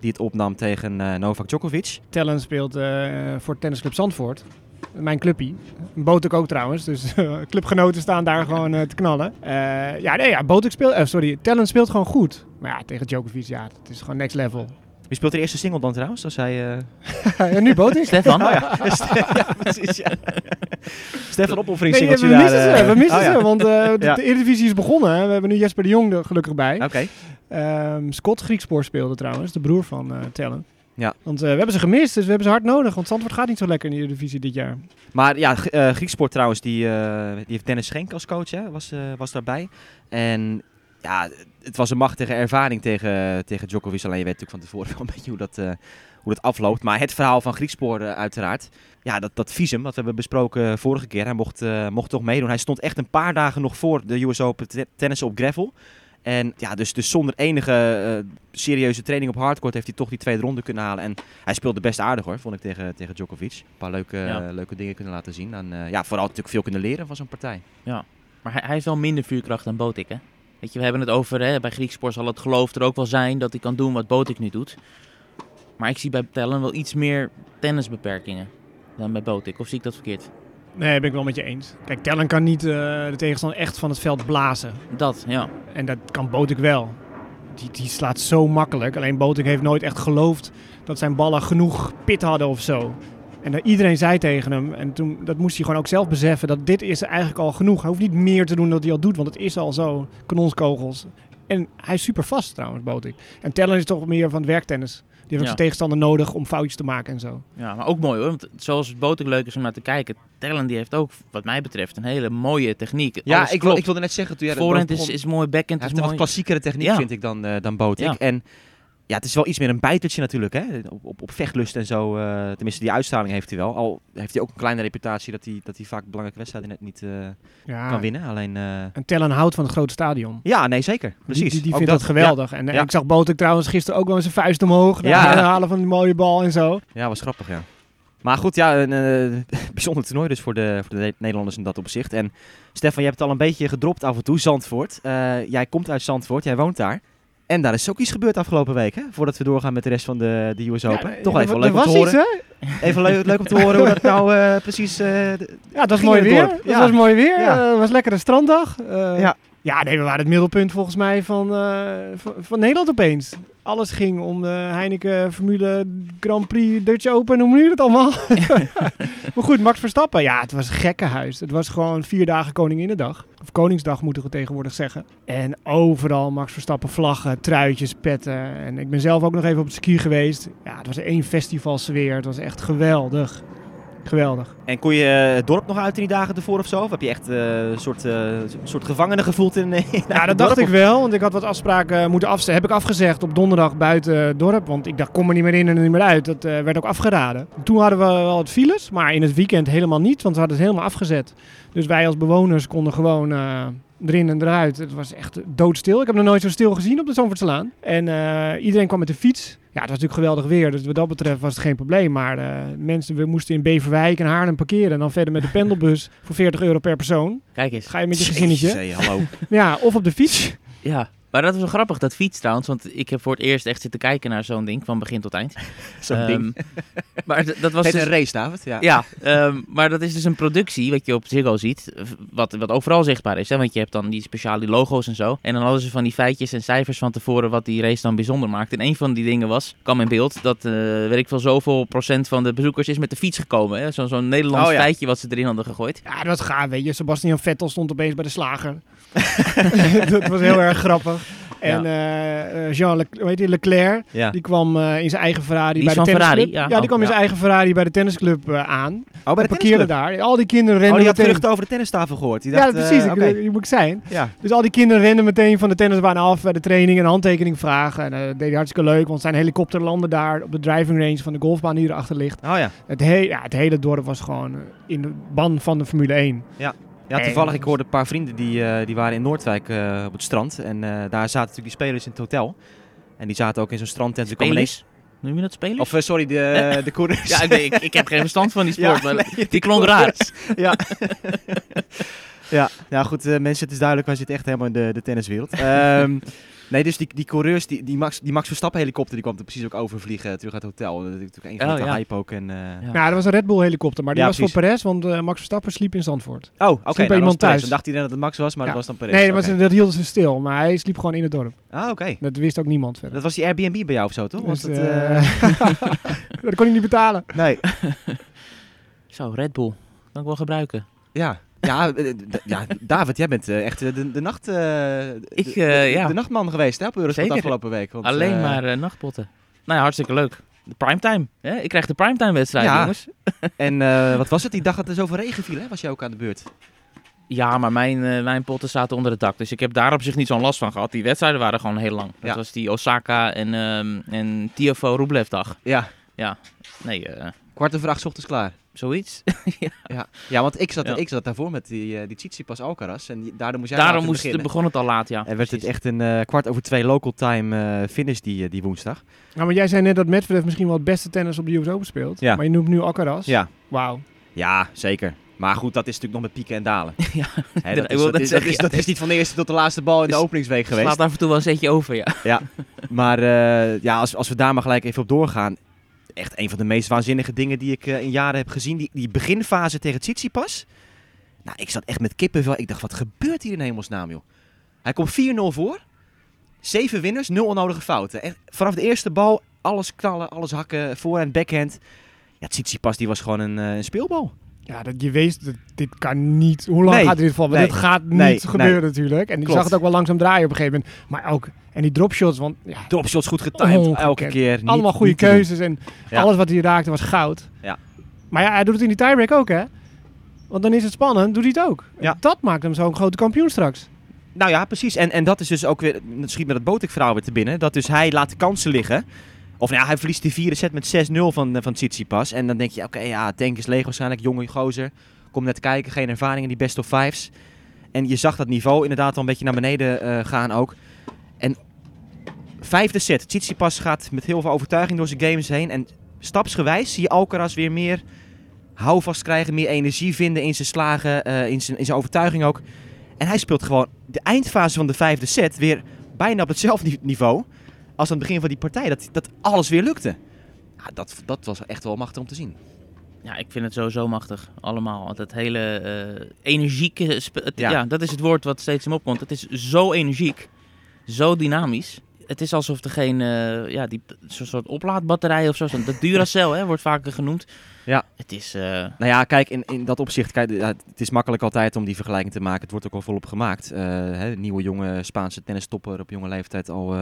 die het opnam tegen uh, Novak Djokovic. Tellen speelt uh, voor Tennisclub Zandvoort. Mijn clubpie. Botek ook trouwens. Dus clubgenoten staan daar gewoon te knallen. ja, nee, ja, speelt... sorry, Tellen speelt gewoon goed. Maar ja, tegen Djokovic, ja, het is gewoon next level. Wie speelt de eerste single dan trouwens? Als hij, uh... ja, nu Botik. Stefan. Oh, ja. ja, precies. Ja. Stefan opoffering nee, we daar. missen ze, we missen oh, ja. ze, want uh, de, ja. de Eredivisie is begonnen. We hebben nu Jesper de Jong er gelukkig bij. Oké. Okay. Um, Scott Griekspoor speelde trouwens, de broer van Tellen. Ja. Want we hebben ze gemist, dus we hebben ze hard nodig. Want Zandvoort gaat niet zo lekker in de Eredivisie dit jaar. Maar ja, Grieksport trouwens, die, die heeft Dennis Schenk als coach, hè, was, was daarbij. En ja, het was een machtige ervaring tegen, tegen Djokovic. Alleen je weet natuurlijk van tevoren wel een beetje hoe dat, uh, hoe dat afloopt. Maar het verhaal van Griekspoor uh, uiteraard. Ja, dat, dat visum, wat we hebben besproken vorige keer. Hij mocht, uh, mocht toch meedoen. Hij stond echt een paar dagen nog voor de US Open tennis op gravel. En ja, dus, dus zonder enige uh, serieuze training op hardcourt heeft hij toch die tweede ronde kunnen halen. En hij speelde best aardig hoor, vond ik tegen, tegen Djokovic. Een paar leuke, ja. leuke dingen kunnen laten zien. En ja, vooral natuurlijk veel kunnen leren van zo'n partij. Ja, maar hij, hij heeft wel minder vuurkracht dan Botik hè? Weet je, we hebben het over, hè, bij Grieksport zal het geloof er ook wel zijn dat hij kan doen wat Botik nu doet. Maar ik zie bij Tellen wel iets meer tennisbeperkingen dan bij Botik. Of zie ik dat verkeerd? Nee, ben ik wel met je eens. Kijk, Tellen kan niet uh, de tegenstander echt van het veld blazen. Dat, ja. En dat kan Botik wel. Die, die slaat zo makkelijk. Alleen Botik heeft nooit echt geloofd dat zijn ballen genoeg pit hadden of zo. En dat iedereen zei tegen hem, en toen, dat moest hij gewoon ook zelf beseffen, dat dit is eigenlijk al genoeg. Hij hoeft niet meer te doen dan hij al doet, want het is al zo, kanonskogels. En hij is super vast trouwens, Botik. En Tellen is toch meer van het werktennis. Die heeft Ja. zijn tegenstander nodig om foutjes te maken en zo. Ja, maar ook mooi hoor. Want zoals het Botik leuk is om naar te kijken. Tellen die heeft ook, wat mij betreft, een hele mooie techniek. Ja, Alles ik, wil, klopt. ik wilde net zeggen, toen jij Voorhand erover is, begon, is mooi, backhand hij is heeft een wat mooi. klassiekere techniek, Ja. vind ik, dan, eh dan Botik. Ja. En ja, het is wel iets meer een bijtertje natuurlijk, hè. Op, op, op vechtlust en zo. eh, tenminste, die uitstraling heeft hij wel. Al heeft hij ook een kleine reputatie dat hij, dat hij vaak belangrijke wedstrijden net niet eh, Ja. kan winnen. Alleen, eh, En Tellen houdt van het grote stadion. ja, nee, zeker. Precies. Die, vindt dat, geweldig. En Ja. ik zag Botek trouwens gisteren ook wel eens zijn vuist omhoog. Ja. Ja. halen van die mooie bal en zo. Ja, was grappig, ja. Maar goed, ja, een bijzonder toernooi dus voor de, voor de Ne- Nederlanders in dat opzicht. En Stefan, je hebt het al een beetje gedropt af en toe, Zandvoort. Jij komt uit Zandvoort, jij woont daar. En daar is ook iets gebeurd afgelopen week, hè? Voordat we doorgaan met de rest van de, de US Open. Ja, Toch even leuk om te horen. Even leuk, leuk om te horen hoe dat nou eh, precies... eh, de- Ja, het was mooi weer. Het Ja. was mooi weer. Eh, Het was lekker een stranddag. Eh, Ja. Ja, nee, we waren het middelpunt volgens mij van, eh, van, van Nederland opeens. Alles ging om de Heineken Formule Grand Prix Dutch Open, hoe je het allemaal? maar goed, Max Verstappen, ja, het was gekkenhuis. Het was gewoon vier dagen Koninginnedag. Of Koningsdag moeten we tegenwoordig zeggen. En overal Max Verstappen vlaggen, truitjes, petten. En ik ben zelf ook nog even op het ski geweest. Ja, het was één festivalsfeer. Het was echt geweldig. Geweldig. En kon je eh, het dorp nog uit in die dagen ervoor of zo? Of heb je echt eh, een soort, eh, soort gevangene gevoeld in, in Ja, dat dacht ik wel, want ik had wat afspraken moeten afzetten. Heb ik afgezegd op donderdag buiten het dorp, want ik dacht, kom er niet meer in en niet meer uit. Dat werd ook afgeraden. Toen hadden we wel het files, maar in het weekend helemaal niet, want we hadden het helemaal afgezet. Dus wij als bewoners konden gewoon erin en eruit. Het was echt doodstil. Ik heb nog nooit zo stil gezien op de Zandvoortslaan. En eh, iedereen kwam met de fiets. Ja, het was natuurlijk geweldig weer, dus wat dat betreft was het geen probleem. Maar uh, mensen, we moesten in Beverwijk en Haarlem parkeren. En dan verder met de pendelbus voor 40 euro per persoon. Kijk eens. Ga je met je gezinnetje. Hey, hallo. Ja, of op de fiets. Ja, maar dat was wel grappig, dat fiets trouwens. Want ik heb voor het eerst echt zitten kijken naar zo'n ding, van begin tot eind. Zo'n Ehm, ding. Maar d- dat was Het is dus... een race, David. Ja. Ja, ehm, maar dat is dus een productie, wat je op Ziggo ziet, wat, wat overal zichtbaar is. Hè? Want je hebt dan die speciale logo's en zo. En dan hadden ze van die feitjes en cijfers van tevoren wat die race dan bijzonder maakt. En een van die dingen was, kwam in beeld, dat eh weet ik veel, zoveel procent van de bezoekers is met de fiets gekomen. hè. Zo'n zo'n Nederlands Oh ja. feitje wat ze erin hadden gegooid. Ja, dat was gaaf, weet je. Sebastian Vettel stond opeens bij de slager. dat was heel erg grappig. En eh, eh, Jean Le heet die, Leclerc, Ja. die kwam eh, in zijn eigen Ferrari Die bij de Ferrari, tennisclub. ja. die kwam in Oh, zijn eigen Ferrari bij de tennisclub aan. Oh, bij de parkeerde daar. Al die kinderen Oh, rennen die had meteen... geruchten over de tennistafel gehoord. Die ja, precies. ik, eh, je moet zijn. Ja. Dus al die kinderen renden meteen van de tennisbaan af bij de training en handtekening vragen. En dat deed hij hartstikke leuk, want zijn helikopter landde daar op de driving range van de golfbaan die erachter ligt. Oh ja. Het, he het hele dorp was gewoon in de ban van de Formule 1. Ja, Nee, toevallig, ik hoorde een paar vrienden die, eh, die waren in Noordwijk eh, op het strand. En eh, daar zaten natuurlijk die spelers in het hotel. En die zaten ook in zo'n strandtent. Spelers? Noem je dat spelers? Of sorry, de, de coureurs. ja, ik, weet- ik, ik heb geen verstand van die sport, Ja, maar nee, die klonk raar. ja. ja, ja, goed, mensen, het is duidelijk, wij zitten echt helemaal in de, de tenniswereld. Ehm, nee, dus die, die coureurs, die, die, Max, die Max Verstappen helikopter, die kwam er precies ook overvliegen terug uit het hotel. Dat is natuurlijk een Oh, grote ja. hype ook. En, eh, Ja. Ja, dat was een Red Bull helikopter, maar die Ja, was precies. voor Perez, want eh, Max Verstappen sliep in Zandvoort. Oh, oké. bij nou, iemand thuis. Dan dacht iedereen dat het Max was, maar Ja. dat was dan Perez. nee, dat, Oké. was, dat hielden ze stil, maar hij sliep gewoon in het dorp. Ah, oké. Dat wist ook niemand verder. Dat was die Airbnb bij jou of zo, toch? Was Dus, dat, eh, eh, dat kon hij niet betalen. Nee. Zo, Red Bull. Kan ik wel gebruiken. Ja. Ja, eh, ja, David, jij bent eh, echt eh, de, de, nacht, de, Ik, de- ja. nachtman geweest hè, op Eurosport afgelopen week. Want, Alleen maar nachtpotten. Nou ja, hartstikke leuk. De primetime. Hè? Ik krijg de primetime wedstrijd, Ja. jongens. En wat was het? Die dag dat er zoveel regen viel, hè? Was jij ook aan de beurt? Ja, maar mijn, mijn potten zaten onder het dak. Dus ik heb daar op zich niet zo'n last van gehad. Die wedstrijden waren gewoon heel lang. Dat Ja. was die Osaka en, ehm en Tiafo Rublev dag. Ja. Nee, eh, Kwart over acht ochtends klaar. Zoiets. Ja, ja want ik zat, Ja. ik zat daarvoor met die, eh die Tsitsipas Alcaraz. En die- daardoor moest jij Daarom moest, beginnen. begon het al laat, ja. En werd het echt een eh, kwart over twee local time eh, finish die, die woensdag. Nou, maar jij zei net dat Medvedev misschien wel het beste tennis op de US Open speelt. Ja. Maar je noemt nu Alcaraz. Ja. Wauw. Ja, zeker. Maar goed, dat is natuurlijk nog met pieken en dalen. Ja, dat, is, wil dat, is, dat, zeggen, is, ja. dat is niet van de eerste tot de laatste bal in de Is- openingsweek geweest. Slaat af en toe wel een zetje over, ja. Maar eh, ja, als, als we daar maar gelijk even op doorgaan. Echt een van de meest waanzinnige dingen die ik eh, in jaren heb gezien. Die, die beginfase tegen Tsitsipas. Nou, ik zat echt met kippenvel. Ik dacht, wat gebeurt hier in hemelsnaam, joh? Hij komt 4-0 voor. Zeven winners, nul onnodige fouten. Echt, vanaf de eerste bal, alles knallen, alles hakken, voor- en backhand. Ja, Tsitsipas die was gewoon een, eh, een speelbal. Ja, dat je weet, dat, dit kan niet. Hoe lang Nee. gaat dit vallen? Nee. Dit gaat niet Nee. gebeuren natuurlijk. En die Klopt. zag het ook wel langzaam draaien op een gegeven moment. Maar ook, en die dropshots, want ja, Dropshots goed getimed, elke keer. Niet- allemaal goede keuzes. En Ja. alles wat hij raakte was goud. Ja. Maar ja, hij doet het in die tiebreak ook, hè? Want dan is het spannend, doet hij het ook. Ja. Dat maakt hem zo'n grote kampioen straks. Nou ja, precies. En, en dat is dus ook weer, dat schiet me dat Botik-verhaal weer te binnen. Dat dus hij laat de kansen liggen. Of nou ja, hij verliest die vierde set met 6-0 van, eh, van Tsitsipas. En dan denk je, oké, ja, tank is leeg waarschijnlijk. Jonge gozer. Kom net kijken, geen ervaring in die best of fives. En je zag dat niveau inderdaad al een beetje naar beneden eh, gaan ook. Vijfde set. Tsitsipas gaat met heel veel overtuiging door zijn games heen. En stapsgewijs zie je Alcaraz weer meer houvast krijgen. Meer energie vinden in zijn slagen, eh, in, zijn, in zijn overtuiging ook. En hij speelt gewoon de eindfase van de vijfde set weer bijna op hetzelfde ni- niveau als aan het begin van die partij. Dat, dat alles weer lukte. Ja, dat, dat was echt wel machtig om te zien. Ja, ik vind het sowieso machtig. Allemaal. Het hele eh, energieke... het- Ja. ja. dat is het woord wat steeds in me opkomt. Het is zo energiek. Zo dynamisch. Het is alsof er geen... eh, ja, die zo'n soort oplaadbatterij of zo. Dat Duracell hè, wordt vaker genoemd. Ja. Het is... eh, Nou ja, kijk, in, in dat opzicht, kijk, het is makkelijk altijd om die vergelijking te maken. Het wordt ook al volop gemaakt. Eh, hè, nieuwe jonge Spaanse tennistopper op jonge leeftijd al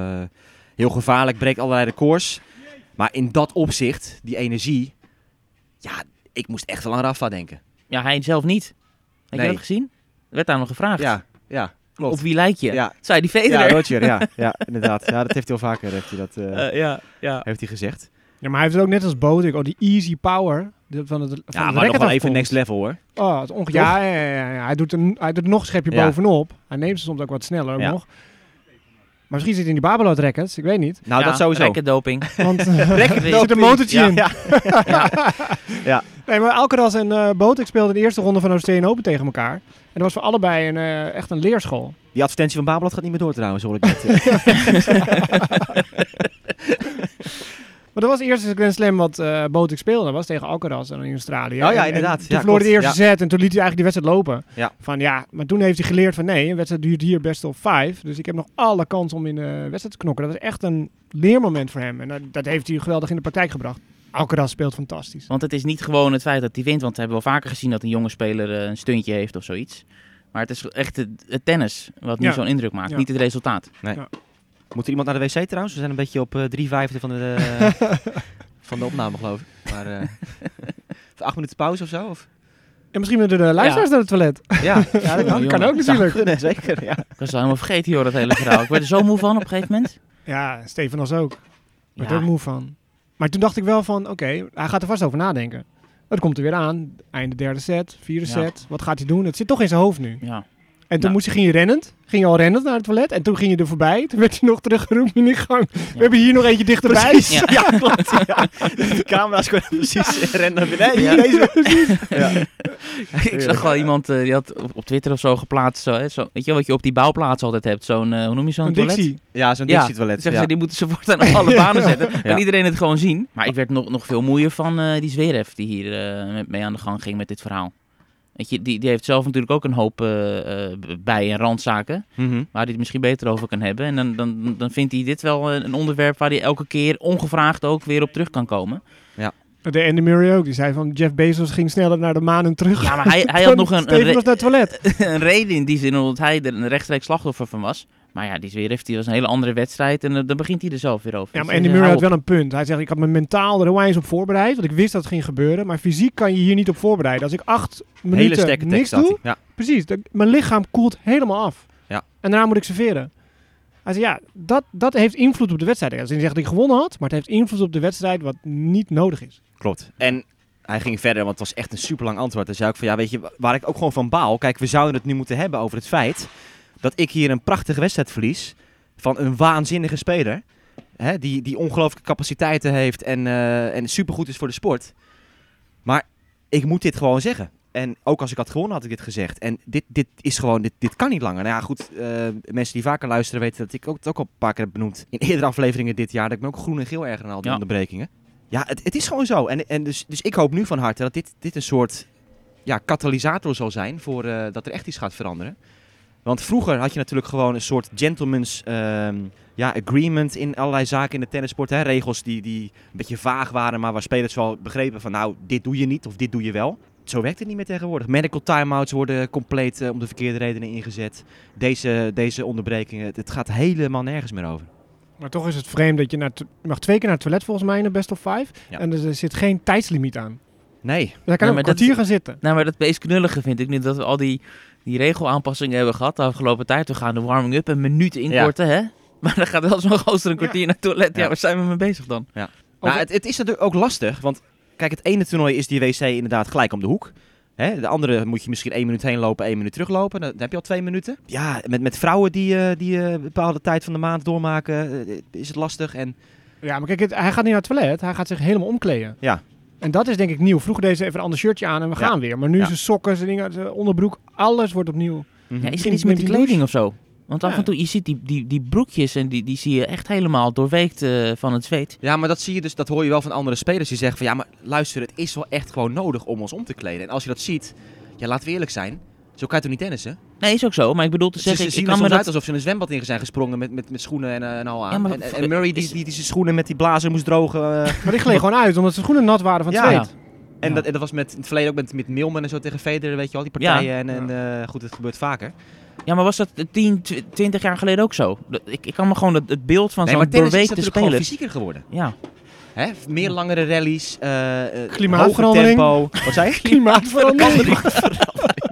heel gevaarlijk, breekt allerlei records. Maar in dat opzicht, die energie, ja, ik moest echt wel aan Rafa denken. ja, hij zelf niet. Heb Nee. je dat gezien? Er werd daar nog gevraagd. Ja, ja, klopt. Op wie lijk je? Ja. Zei die Ja, Federer. Roger, ja, ja, inderdaad. Ja, dat heeft hij al vaker heeft hij dat, eh, Eh, ja, ja. heeft hij gezegd. Ja, maar hij heeft het ook net als Botik, oh, die easy power de, van het van Ja, het maar nog wel even next level hoor. Oh, het onge- ja, ja, ja, ja. Hij, doet een, hij doet er nog een schepje Ja. bovenop. Hij neemt ze soms ook wat sneller Ja. nog. Maar misschien zit hij in die Babelot rackets, ik weet niet. Nou, Ja, dat sowieso. doping. Want Rekken- er zit een motortje Ja, in. ja. Nee, maar Alcaraz en eh Botik speelden de eerste ronde van Australian Open tegen elkaar. En dat was voor allebei een, eh, echt een leerschool. Die advertentie van Babelot gaat niet meer door trouwens, hoor ik net. Maar dat was de eerste Grand Slam wat eh Botik speelde. Dat was tegen Alcaraz en in Australië. Oh ja, En- en inderdaad. toen Ja, verloor hij de eerste set en toen liet hij eigenlijk die wedstrijd lopen. Ja. Van ja, maar toen heeft hij geleerd van nee, een wedstrijd duurt hier best of vijf. Dus ik heb nog alle kans om in de wedstrijd te knokken. Dat is echt een leermoment voor hem. En dat, dat heeft hij geweldig in de praktijk gebracht. Alcaraz speelt fantastisch. Want het is niet gewoon het feit dat hij wint. Want we hebben wel vaker gezien dat een jonge speler eh, een stuntje heeft of zoiets. Maar het is echt het, het tennis wat nu Ja. zo'n indruk maakt. Ja. Niet het resultaat. Moet er iemand naar de wc trouwens? We zijn een beetje op eh, drie vijfde van de, van de opname, geloof ik. Maar eh, even acht minuten pauze of zo? Of? En misschien moeten de luisteraars naar het toilet. Ja, Ja, dat kan, kan ook natuurlijk. kunnen, zeker. Ja. Ik was al helemaal vergeten joh, dat hele verhaal. Ik werd er zo moe van op een gegeven moment. Ja, Stefanos ook. Ik werd er ook moe van. Maar toen dacht ik wel van, oké, hij gaat er vast over nadenken. Het komt er weer aan. Einde derde set, vierde Ja. set. Wat gaat hij doen? Het zit toch in zijn hoofd nu. Ja. En toen Nou. moest ging je rennend. Ging je al rennend naar het toilet. En toen ging je er voorbij. Toen werd hij nog teruggeroepen in de gang. We hebben hier nog eentje dichterbij. Precies. Ja. Ja, klopt. Ja. De camera's kunnen precies rennen naar beneden. Ja, Ja, deze. Ja. ik zag wel iemand eh, die had op, op Twitter of zo geplaatst. Zo, hè, zo, weet je wel, wat je op die bouwplaats altijd hebt? Zo'n, eh, hoe noem je zo'n Een toilet? Dixie. Ja, zo'n Ja, Dixie toilet. Zeggen Ja. ze, die moeten ze voortaan op alle banen zetten. Kan Ja. iedereen het gewoon zien. Maar ik werd nog, nog veel moeier van eh, die Zverev die hier eh, met- mee aan de gang ging met dit verhaal. Weet je, die, die heeft zelf natuurlijk ook een hoop eh, eh, bij- en randzaken. Mhm. Waar hij het misschien beter over kan hebben. En dan, dan, dan vindt hij dit wel eh, een onderwerp waar hij elke keer ongevraagd ook weer op terug kan komen. De Andy Murray ook. Die zei van Jeff Bezos ging sneller naar de maan en terug. Ja, maar hij, hij had nog een, een, Stefanos re- naar het toilet. een reden in die zin omdat hij er een rechtstreeks slachtoffer van was. Maar ja, die Zverev die was een hele andere wedstrijd en eh, dan begint hij er zelf weer over. Ja, Dus maar hij Andy zegt, Murray had wel een punt. Hij zegt, ik had me mentaal er onwijs op voorbereid. Want ik wist dat het ging gebeuren. Maar fysiek kan je hier niet op voorbereiden. Als ik acht Hele minuten sterke niks tekst had doe. Ja. precies. dan- mijn lichaam koelt helemaal af. Ja. En daarna moet ik serveren. Hij zei, ja, dat, dat heeft invloed op de wedstrijd. Als hij zegt dat ik gewonnen had, maar het heeft invloed op de wedstrijd wat niet nodig is. Klopt. En hij ging verder, want het was echt een super lang antwoord. Hij zei ook van, ja, weet je, waar ik ook gewoon van baal. Kijk, we zouden het nu moeten hebben over het feit dat ik hier een prachtige wedstrijd verlies van een waanzinnige speler. Hè, die, die ongelooflijke capaciteiten heeft en, eh en supergoed is voor de sport. Maar ik moet dit gewoon zeggen. En ook als ik had gewonnen, had ik dit gezegd. En dit, dit is gewoon, dit, dit kan niet langer. Nou ja, goed, eh, mensen die vaker luisteren weten dat ik ook, het ook al een paar keer heb benoemd. In eerdere afleveringen dit jaar, dat ik me ook groen en geel erger aan al die Ja. onderbrekingen. Ja, het, het is gewoon zo. En, en dus, dus ik hoop nu van harte dat dit, dit een soort ja, katalysator zal zijn voor eh, dat er echt iets gaat veranderen. Want vroeger had je natuurlijk gewoon een soort gentleman's ehm, ja, agreement in allerlei zaken in de tennissport. Hè? Regels die, die een beetje vaag waren, maar waar spelers wel begrepen van nou, dit doe je niet of dit doe je wel. Zo werkt het niet meer tegenwoordig. Medical timeouts worden compleet eh, om de verkeerde redenen ingezet. Deze, deze onderbrekingen, het, het gaat helemaal nergens meer over. Maar toch is het vreemd dat je, naar je mag twee keer naar het toilet volgens mij in de best of five. Ja. En er zit geen tijdslimiet aan. Nee, Dus hij kan maar ook een dat- kwartier gaan zitten. Nou, maar dat meest knullige vind ik nu dat we al die, die regelaanpassingen hebben gehad de afgelopen tijd. We gaan de warming-up een minuut inkorten, hè? Maar dan gaat wel zo'n gozer een kwartier naar het toilet. Ja. Ja. waar zijn we mee bezig dan? Nou, Over- het, het is natuurlijk ook lastig, want kijk, het ene toernooi is die wc inderdaad gelijk om de hoek. Hè, de andere moet je misschien één minuut heen lopen, één minuut teruglopen. Dan heb je al twee minuten. Ja, met, met vrouwen die, eh, die eh, een bepaalde tijd van de maand doormaken, eh, is het lastig. En Ja, maar kijk, het- hij gaat niet naar het toilet. Hij gaat zich helemaal omkleden. Ja. En dat is denk ik nieuw. Vroeger deed ze even een ander shirtje aan en we Ja. gaan weer. Maar nu Ja. zijn sokken, zijn dingen, zijn onderbroek, alles wordt opnieuw. Ja, is er iets met die kleding of zo? Want af Ja. en toe, je ziet die, die, die broekjes en die, die zie je echt helemaal doorweekt eh, van het zweet. Ja, maar dat zie je dus, dat hoor je wel van andere spelers die zeggen van ja, maar luister, het is wel echt gewoon nodig om ons om te kleden. En als je dat ziet, ja, laten we eerlijk zijn, zo kan je toch niet tennissen? Nee, is ook zo. Maar ik bedoel te Ze, zeggen, ze ik, zien ik kan me soms dat... uit alsof ze een zwembad in zijn gesprongen met, met, met schoenen en, eh, en al aan. Ja, maar en, Murray die, is- die, die zijn schoenen met die blazer moest drogen. eh, Maar die gleed gewoon uit, omdat zijn schoenen nat waren van het Ja. zweet. En, Ja. dat, en dat was met, in het verleden ook met, met Milman en zo tegen Federer, weet je wel, die partijen. En, en eh, goed, het gebeurt vaker. Ja, maar was dat 10, 20 jaar geleden ook zo? Ik, ik kan me gewoon het, het beeld van Nee, zo'n maar tennis is doorweekte speler... fysieker geworden. Ja, Hè? Meer langere rallies, eh, eh, hoger Klimaatverandering. tempo. Wat zei je? Klimaatverandering.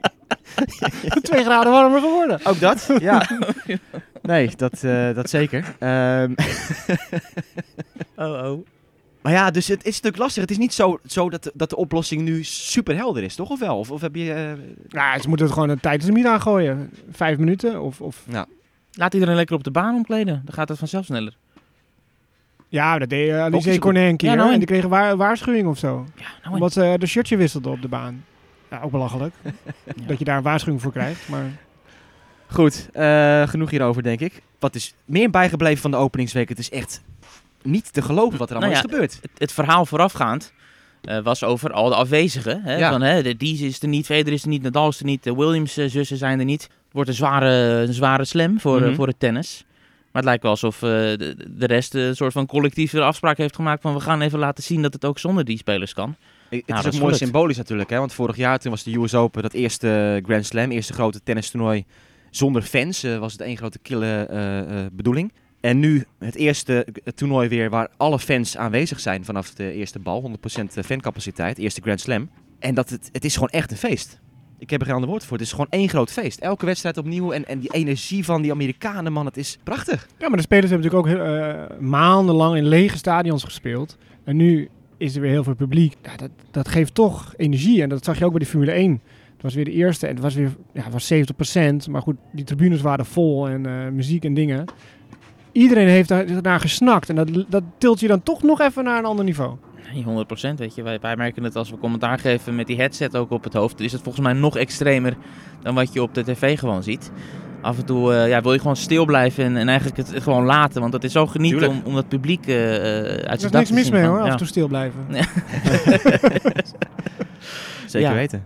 Twee graden warmer geworden. Ook dat? Ja. Nee, dat, eh, dat zeker. Ehm, Oh, oh. Maar ja, dus het is natuurlijk lastig. Het is niet zo, zo dat, de, dat de oplossing nu super helder is, toch? Of wel? Of, of heb je... Uh... Ja, ze moeten het gewoon tijdens de middag gooien. Vijf minuten of... of... Ja. Laat iedereen lekker op de baan omkleden. Dan gaat het vanzelf sneller. Ja, dat deed uh, Alice Cornet een keer. Ja, nou, en die kregen wa waarschuwing of zo. Ja, nou Omdat ze uh, de shirtje wisselden op de baan. Ja, ook belachelijk. Dat je daar een waarschuwing voor krijgt. Maar... Goed, uh, genoeg hierover denk ik. Wat is meer bijgebleven van de openingsweek? Het is echt niet te geloven wat er allemaal nou is gebeurd. Het, het, verhaal voorafgaand uh, was over al de afwezigen. Hè? Van, hè, de Dies is er niet, Federer is er niet, Nadal is er niet, de Williams-zussen zijn er niet. Het wordt een zware, een zware slam voor, mm voor het tennis. Maar het lijkt wel alsof uh, de, de, rest een soort van collectieve afspraak heeft gemaakt van we gaan even laten zien dat het ook zonder die spelers kan. Het nou, is ook mooi symbolisch natuurlijk, hè? want vorig jaar toen was de US Open dat eerste Grand Slam, eerste grote tennistoernooi zonder fans. Uh, was het één grote kille uh, bedoeling. En nu het eerste toernooi weer waar alle fans aanwezig zijn vanaf de eerste bal. 100% fancapaciteit, eerste Grand Slam. En dat het, het is gewoon echt een feest. Ik heb er geen ander woord voor. Het is gewoon één groot feest. Elke wedstrijd opnieuw. En, en die energie van die Amerikanen, man, het is prachtig. Ja, maar de spelers hebben natuurlijk ook uh, maandenlang in lege stadions gespeeld. En nu is er weer heel veel publiek. Dat, dat geeft toch energie. En dat zag je ook bij de Formule 1. Het was weer de eerste en het was weer ja, was 70%. Maar goed, die tribunes waren vol en uh, muziek en dingen iedereen heeft daar, naar gesnakt. En dat, dat tilt je dan toch nog even naar een ander niveau. 100% weet je. Wij, wij, merken het als we commentaar geven met die headset ook op het hoofd. is het volgens mij nog extremer dan wat je op de tv gewoon ziet. Af en toe uh, ja, wil je gewoon stil blijven en, en, eigenlijk het gewoon laten. Want dat is zo genieten om, om dat publiek uh, uit zijn Er is niks mis mee hoor, af en toe stil blijven. Zeker weten.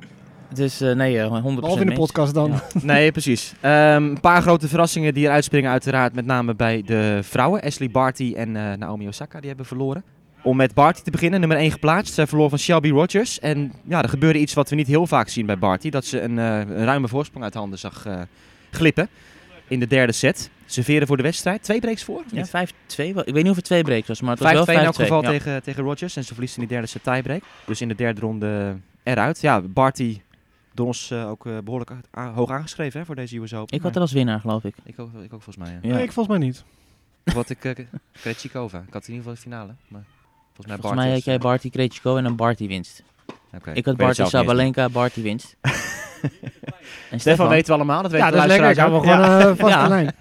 Dus uh, nee, 100% Behalve in de podcast dan. nee, precies. Um, een paar grote verrassingen die eruit springen uiteraard. Met name bij de vrouwen. Ashley Barty en uh, Naomi Osaka, die hebben verloren. Om met Barty te beginnen, nummer 1 geplaatst. Zij verloor van Shelby Rogers. En ja, er gebeurde iets wat we niet heel vaak zien bij Barty. Dat ze een, uh, een ruime voorsprong uit handen zag glippen in de derde set. Serveren voor de wedstrijd. Twee breaks voor? Ja, 5-2. Ik weet niet of het twee breaks was, maar het was wel 5-2 in elk geval ja. tegen, tegen Rogers. En ze verliest in die derde set tiebreak. Dus in de derde ronde eruit. Ja, Barty door ons uh, ook uh, behoorlijk hoog aangeschreven hè, voor deze US Open. Ik had er als winnaar, geloof ik. Ik ook, ik ook volgens mij. Ja. Nee, ik volgens mij niet. Wat ik, uh, Krejcikova. Ik had in ieder geval de finale. Maar volgens mij, volgens mij had jij Barty Krejcikova en dan Barty winst. Okay. Ik had Barty Sabalenka, Barty winst. en Stefan weten we allemaal, dat weten ja, dat is lekker. Gaan we gewoon ja. uh, vast ja. lijn.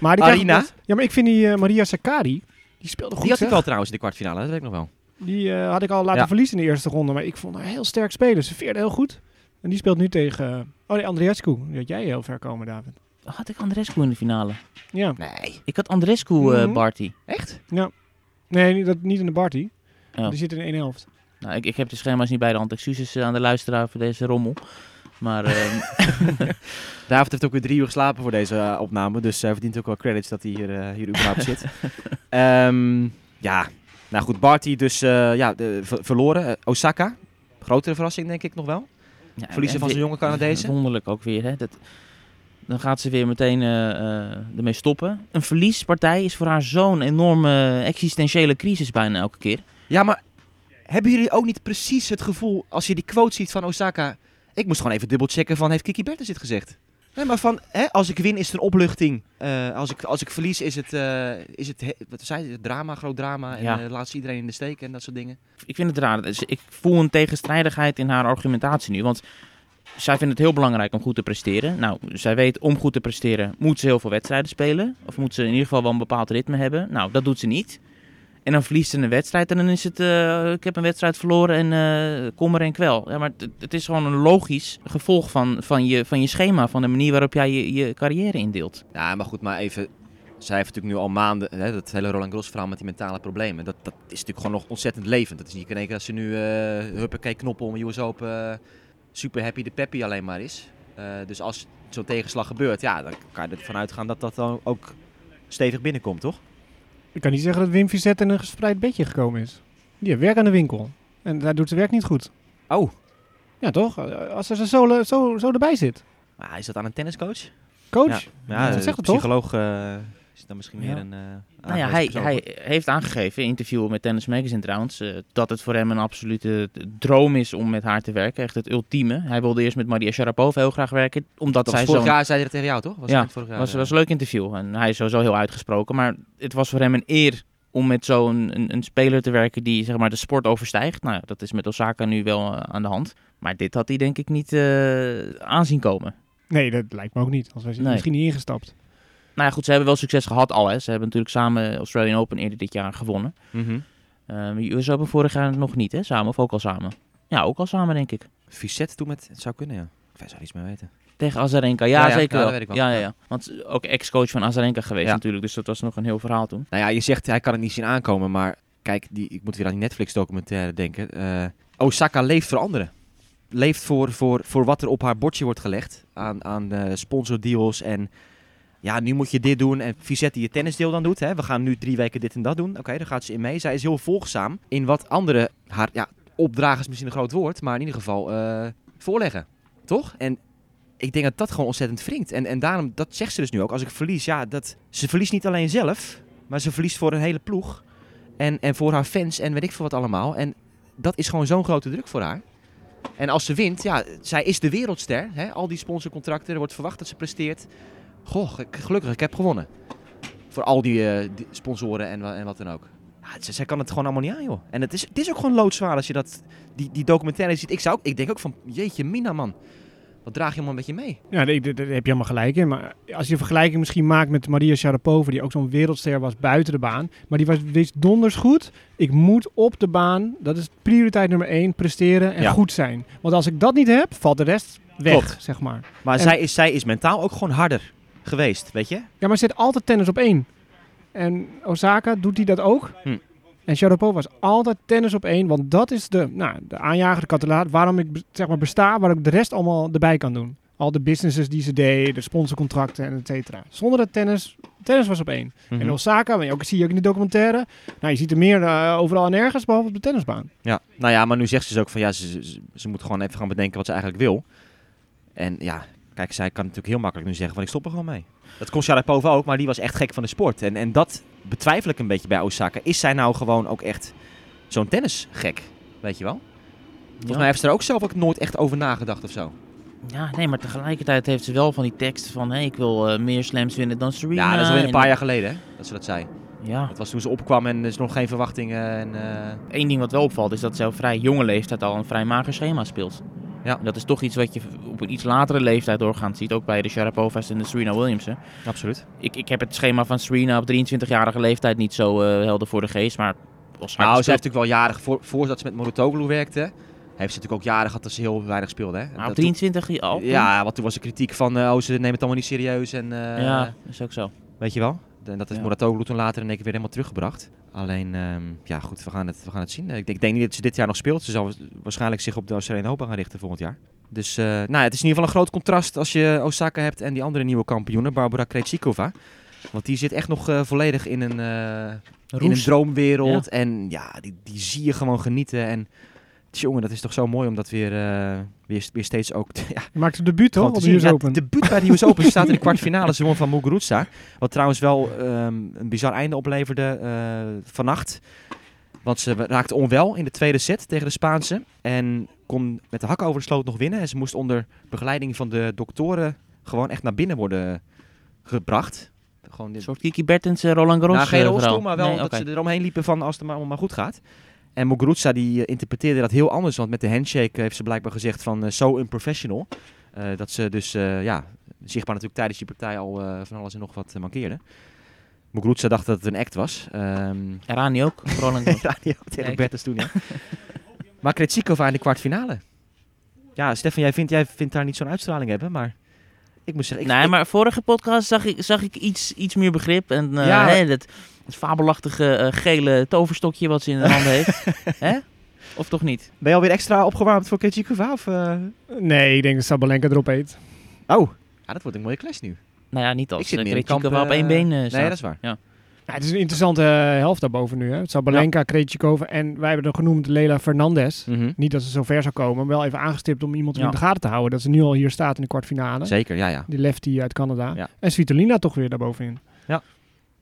Maar die Arina? ja, maar ik vind die uh, Maria Sakkari, die speelde goed. Die had ik al trouwens in de kwartfinale, dat weet ik nog wel. Die uh, had ik al laten verliezen in de eerste ronde, maar ik vond haar heel sterk spelen. Ze veerde heel goed. En die speelt nu tegen... Oh nee, Andreescu. Die had jij heel ver komen, David. Had ik Andreescu in de finale? Ja. Nee. Ik had Andreescu, uh, mm Barty. Echt? Ja. Nee, dat, niet in de Barty. Oh. Die zit in één helft. Nou, ik, ik heb de schema's niet bij de hand. Excuses aan de luisteraar voor deze rommel. Maar uh, David heeft ook weer drie uur geslapen voor deze uh, opname. Dus hij verdient ook wel credits dat hij hier, uh, hier überhaupt zit. Um, ja, nou goed. Barty dus ja, de, verloren. Osaka. Grotere verrassing denk ik nog wel. Ja, Verliezen van zijn jonge Canadezen. Wonderlijk ook weer. Hè? Dat, dan gaat ze weer meteen ermee stoppen. Een verliespartij is voor haar zo'n enorme existentiële crisis bijna elke keer. Ja, maar hebben jullie ook niet precies het gevoel, als je die quote ziet van Osaka... Ik moest gewoon even dubbelchecken van, heeft Kiki Bertens dit gezegd? Nee, maar van, hè, als ik win is er een opluchting. Uh, als, ik, als ik verlies is het, uh, is het, wat zei het, drama, groot drama. En ja. uh, laat ze iedereen in de steek en dat soort dingen. Ik vind het raar. Dus ik voel een tegenstrijdigheid in haar argumentatie nu. Want zij vindt het heel belangrijk om goed te presteren. Nou, zij weet om goed te presteren moet ze heel veel wedstrijden spelen. Of moet ze in ieder geval wel een bepaald ritme hebben. Nou, dat doet ze niet. En dan verliest ze een wedstrijd en dan is het, uh, ik heb een wedstrijd verloren en uh, kom er en kwel. Ja, maar het is gewoon een logisch gevolg van, van, je, van je schema, van de manier waarop jij je, je carrière indeelt. Ja, maar goed, maar even, zij heeft natuurlijk nu al maanden, hè, dat hele Roland Garros verhaal met die mentale problemen. Dat, dat is natuurlijk gewoon nog ontzettend levend. Dat is niet in één keer dat ze nu uh, huppakee knoppen om US Open super happy de peppy alleen maar is. Dus als zo'n tegenslag gebeurt, ja, dan kan je ervan uitgaan dat dat dan ook stevig binnenkomt, toch? Ik kan niet zeggen dat Wim Vizet in een gespreid bedje gekomen is. Die heeft werk aan de winkel. En daar doet zijn werk niet goed. Oh. Ja, toch? Als er zo, zo, zo erbij zit. Ah, is dat aan een tenniscoach? Coach? Ja, ja, zegt het psycholoog uh, is dan misschien meer een... Uh, nou ja, hij, hij heeft aangegeven in interview met Tennis Magazine trouwens... Uh, dat het voor hem een absolute droom is om met haar te werken. Echt het ultieme. Hij wilde eerst met Maria Sharapova heel graag werken. Omdat dat zij vorig jaar zei hij dat tegen jou, toch? Was ja, het vorig jaar, was, was een leuk interview. En hij is sowieso heel uitgesproken. Maar het was voor hem een eer om met zo'n een, een, speler te werken die zeg maar, de sport overstijgt. Nou, dat is met Osaka nu wel eh, aan de hand. Maar dit had hij denk ik niet uh, aanzien komen. Nee, dat lijkt me ook niet. Als hij misschien niet ingestapt. Nou ja, goed, ze hebben wel succes gehad al. Hè. Ze hebben natuurlijk samen Australian Open eerder dit jaar gewonnen. Mm -hmm. uh, US Open vorig jaar nog niet, hè? Samen of ook al samen? Ja, ook al samen, denk ik. Vicet toen met... Het zou kunnen, ja. Ik zou iets mee weten. Tegen Azarenka, ja, zeker wel. Ja, ja, ja. Want ook ex-coach van Azarenka geweest natuurlijk, dus dat was nog een heel verhaal toen. Nou ja, je zegt hij kan het niet zien aankomen, maar kijk, die, ik moet weer aan die Netflix-documentaire denken. Uh, Osaka leeft voor anderen. Leeft voor, voor, voor wat er op haar bordje wordt gelegd aan, aan uh, sponsordeals en ja, nu moet je dit doen. En Vizet die je tennisdeel dan doet. Hè. We gaan nu drie weken dit en dat doen. Oké, okay, daar gaat ze in mee. Zij is heel volgzaam in wat andere, haar ja, opdragen is misschien een groot woord, maar in ieder geval uh, voorleggen. Toch? En ik denk dat dat gewoon ontzettend wringt. En, en daarom, dat zegt ze dus nu ook. Als ik verlies, ja, dat, ze verliest niet alleen zelf, maar ze verliest voor een hele ploeg. En, en voor haar fans en weet ik veel wat allemaal. En dat is gewoon zo'n grote druk voor haar. En als ze wint, ja, zij is de wereldster. Hè? Al die sponsorcontracten, er wordt verwacht dat ze presteert. Goh, gelukkig, ik heb gewonnen. Voor al die, uh, die sponsoren en, en, wat dan ook. Ja, zij kan het gewoon allemaal niet aan, joh. En het is, het is ook gewoon loodzwaar als je dat, die, die documentaire ziet. Ik, zou, ik denk ook van, jeetje mina man. Wat draag je helemaal een beetje mee? Ja, daar, daar, heb je helemaal gelijk in. Maar als je een vergelijking misschien maakt met Maria Sharapova, die ook zo'n wereldster was buiten de baan. Maar die was, wist donders goed. Ik moet op de baan, dat is prioriteit nummer één, presteren en goed zijn. Want als ik dat niet heb, valt de rest weg, zeg maar. Maar zij, is, zij is mentaal ook gewoon harder geweest, weet je? Ja, maar ze zit altijd tennis op één. En Osaka doet hij dat ook. Hm. En Sharapova was altijd tennis op één, want dat is de, nou, de aanjager, de katalaat, waarom ik zeg maar besta, waar ik de rest allemaal erbij kan doen. Al de businesses die ze deed, de sponsorcontracten en et cetera. Zonder dat tennis, tennis was op één. En mhm. Osaka, maar je ook, zie je ook in de documentaire, nou je ziet er meer uh, overal en ergens, behalve op de tennisbaan. Ja, nou ja, maar nu zegt ze dus ook van ja, ze, ze, ze moet gewoon even gaan bedenken wat ze eigenlijk wil. En ja, kijk, zij kan natuurlijk heel makkelijk nu zeggen van ik stop er gewoon mee. Dat kon Sharapova ook, maar die was echt gek van de sport. En, en dat betwijfel ik een beetje bij Osaka. Is zij nou gewoon ook echt zo'n tennisgek? Weet je wel? Volgens mij heeft ze er ook zelf ook nooit echt over nagedacht of zo. Ja, nee, maar tegelijkertijd heeft ze wel van die tekst van... Hey, ik wil uh, meer slams winnen dan Serena. Ja, dat is al een paar jaar geleden hè, dat ze dat zei. Ja. Dat was toen ze opkwam en er is nog geen verwachtingen. En, uh... Eén ding wat wel opvalt is dat ze op vrij jonge leeftijd al een vrij mager schema speelt. Ja. dat is toch iets wat je op een iets latere leeftijd doorgaat ziet. Ook bij de Sharapovas en de Serena Williamsen. Absoluut. Ik, ik heb het schema van Serena op 23-jarige leeftijd niet zo uh, helder voor de geest. Maar nou, ze heeft natuurlijk wel jaren, voor, voordat ze met Morotoglu werkte... Heeft ze natuurlijk ook jaren gehad dat ze heel weinig speelde. Hè? Maar op 23 al? Ja, want toen was er kritiek van... Uh, oh, ze nemen het allemaal niet serieus. En, uh, ja, is ook zo. Weet je wel? En dat is ja. Moratoglu toen later in één keer weer helemaal teruggebracht. Alleen, um, ja goed, we gaan het, we gaan het zien. Ik denk, ik denk niet dat ze dit jaar nog speelt. Ze zal waarschijnlijk zich op de Australian Open gaan richten volgend jaar. Dus uh, nou, het is in ieder geval een groot contrast als je Osaka hebt en die andere nieuwe kampioenen, Barbara Krejcikova. Want die zit echt nog uh, volledig in een, uh, in een droomwereld. En ja, die, die zie je gewoon genieten. En jongen, dat is toch zo mooi om dat weer, weer, weer steeds ook... ja, je maakt de debuut toch, op de US Open? de debuut bij de US Open. Ze staat in de kwartfinale. Ze won van Muguruza. Wat trouwens wel um, een bizar einde opleverde vannacht. Want ze raakte onwel in de tweede set tegen de Spaanse. En kon met de hak over de sloot nog winnen. En ze moest onder begeleiding van de doktoren gewoon echt naar binnen worden gebracht. Gewoon Een soort Kiki Bertens, uh, Roland Garros Nou, geen eh, rolstoel, maar wel dat ze eromheen liepen van als het maar, maar goed gaat. En Muguruza die uh, interpreteerde dat heel anders. Want met de handshake heeft ze blijkbaar gezegd van uh, so unprofessional. dat ze dus, ja, zichtbaar natuurlijk tijdens die partij al van alles en nog wat mankeerde. Muguruza dacht dat het een act was. Um, Rani ook. Roland ook tegen Bertens toen, ja. maar Krejcikova in de kwartfinale. Ja, Stefan, jij vindt, jij vindt daar niet zo'n uitstraling hebben, maar ik moet zeggen... Ik, nee, maar vorige podcast zag ik, zag ik iets, iets meer begrip. En uh, ja, hè, dat, het fabelachtige uh, gele toverstokje wat ze in de handen heeft. hè? Of toch niet? Ben je alweer extra opgewarmd voor Krejcikova? Of, uh... Nee, ik denk dat Sabalenka erop eet. Oh, ja, dat wordt een mooie clash nu. Nou ja, niet als ik zit kamp, op één been uh, Nee, dat is waar. Ja. Ja, het is een interessante uh, helft daarboven nu. Hè. Sabalenka, ja. Krejcikova en wij hebben er genoemd Lela Fernandez. Mm -hmm. Niet dat ze zo ver zou komen, maar wel even aangestipt om iemand ja. in de gaten te houden. Dat ze nu al hier staat in de kwartfinale. Zeker, ja, ja. Die lefty uit Canada. Ja. En Svitolina toch weer daarbovenin. Ja.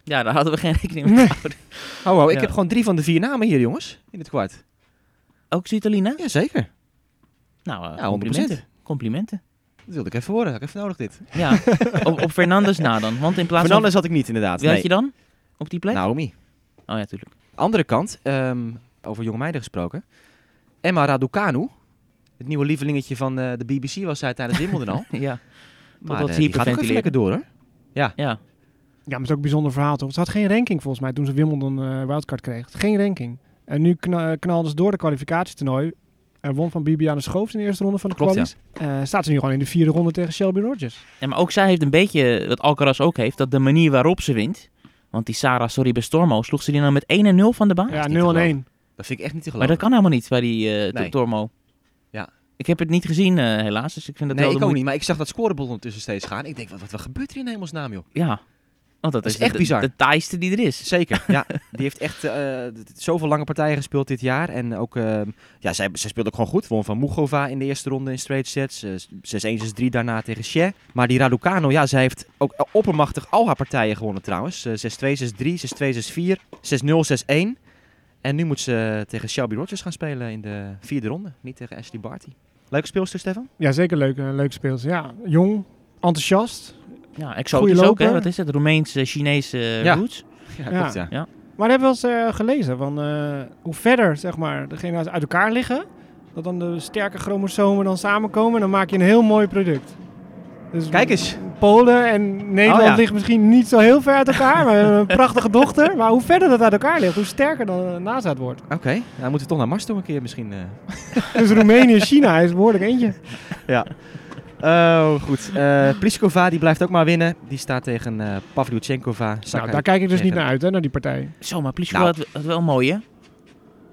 Ja, daar hadden we geen rekening mee gehouden. oh, oh, ik heb gewoon drie van de vier namen hier, jongens, in het kwart. Ook Svitolina? Ja, zeker. Nou, uh, complimenten. complimenten. Dat wilde ik even horen. Ik even nodig dit. Ja, op, op Fernandes na dan. Want in plaats Fernandes had ik niet inderdaad. Wie nee. had je dan op die plek? Naomi. Oh ja, tuurlijk. Andere kant, ehm, over jonge meiden gesproken. Emma Raducanu, het nieuwe lievelingetje van eh, de BBC was zij tijdens Wimbledon al. ja. maar Totdat eh, die gaat ook even lekker door hoor. Ja. Ja, maar het is ook een bijzonder verhaal toch? Ze had geen ranking volgens mij toen ze Wimbledon eh wildcard kreeg. Geen ranking. En nu kna knalde ze door de kwalificatietoernooi. En won van Bibiane Schoofs in de eerste ronde van de Klopt, kwalies. Eh, staat ze nu gewoon in de vierde ronde tegen Shelby Rogers. Ja, maar ook zij heeft een beetje, wat Alcaraz ook heeft, dat de manier waarop ze wint. Want die Sarah Sorribes Bestormo sloeg ze die nou met 1 en 0 van de baan. Ja, niet 0 en te 1. Dat vind ik echt niet te maar geloven. dat kan helemaal niet bij die eh Nee. Tormo. Ja. Ik heb het niet gezien eh, helaas, dus ik vind dat nee, wel ik ook moeite- niet. Maar ik zag dat scorebord ondertussen steeds gaan. Ik denk, wat, wat, wat gebeurt er in hemelsnaam joh? Ja. Want dat, Dat is, is echt de, bizar. De, taaiste die er is. Zeker, ja. Die heeft echt eh, d- zoveel lange partijen gespeeld dit jaar. En ook, ehm, ja, zij, zij speelde ook gewoon goed. Won van Mugova in de eerste ronde in straight sets. Eh, 6-1, 6-3 daarna tegen Xie. Maar die Raducano, ja, zij heeft ook oppermachtig al haar partijen gewonnen trouwens. Eh, 6-2, 6-3, 6-2, 6-4, 6-0, 6-1. En nu moet ze tegen Shelby Rogers gaan spelen in de vierde ronde. Niet tegen Ashley Barty. Leuke speelster, Stefan? Ja, zeker leuk. Een leuk speelster. Ja, jong, enthousiast. Ja, exotisch ook, hè? Wat is het? Roemeense, Chinese eh, Ja. roots. Ja, Ja. klopt ja. Maar hebben we wel eens eh, gelezen van eh, hoe verder, zeg maar, degene uit elkaar liggen, dat dan de sterke chromosomen dan samenkomen en dan maak je een heel mooi product. Dus Kijk eens. Polen en Nederland Oh ja. liggen misschien niet zo heel ver uit elkaar, maar we hebben een prachtige dochter. Maar hoe verder dat uit elkaar ligt, hoe sterker dan de nazaat wordt. Oké, dan moeten we toch naar Mars toe een keer misschien. eh. Dus Roemenië en China is behoorlijk eentje. Ja. Oh, goed. Eh Pliskova die blijft ook maar winnen. Die staat tegen eh Pavlyuchenkova. Nou, daar kijk ik dus niet naar uit, hè, naar die partij. Zo, maar Pliskova Nou. had, had wel mooi, hè?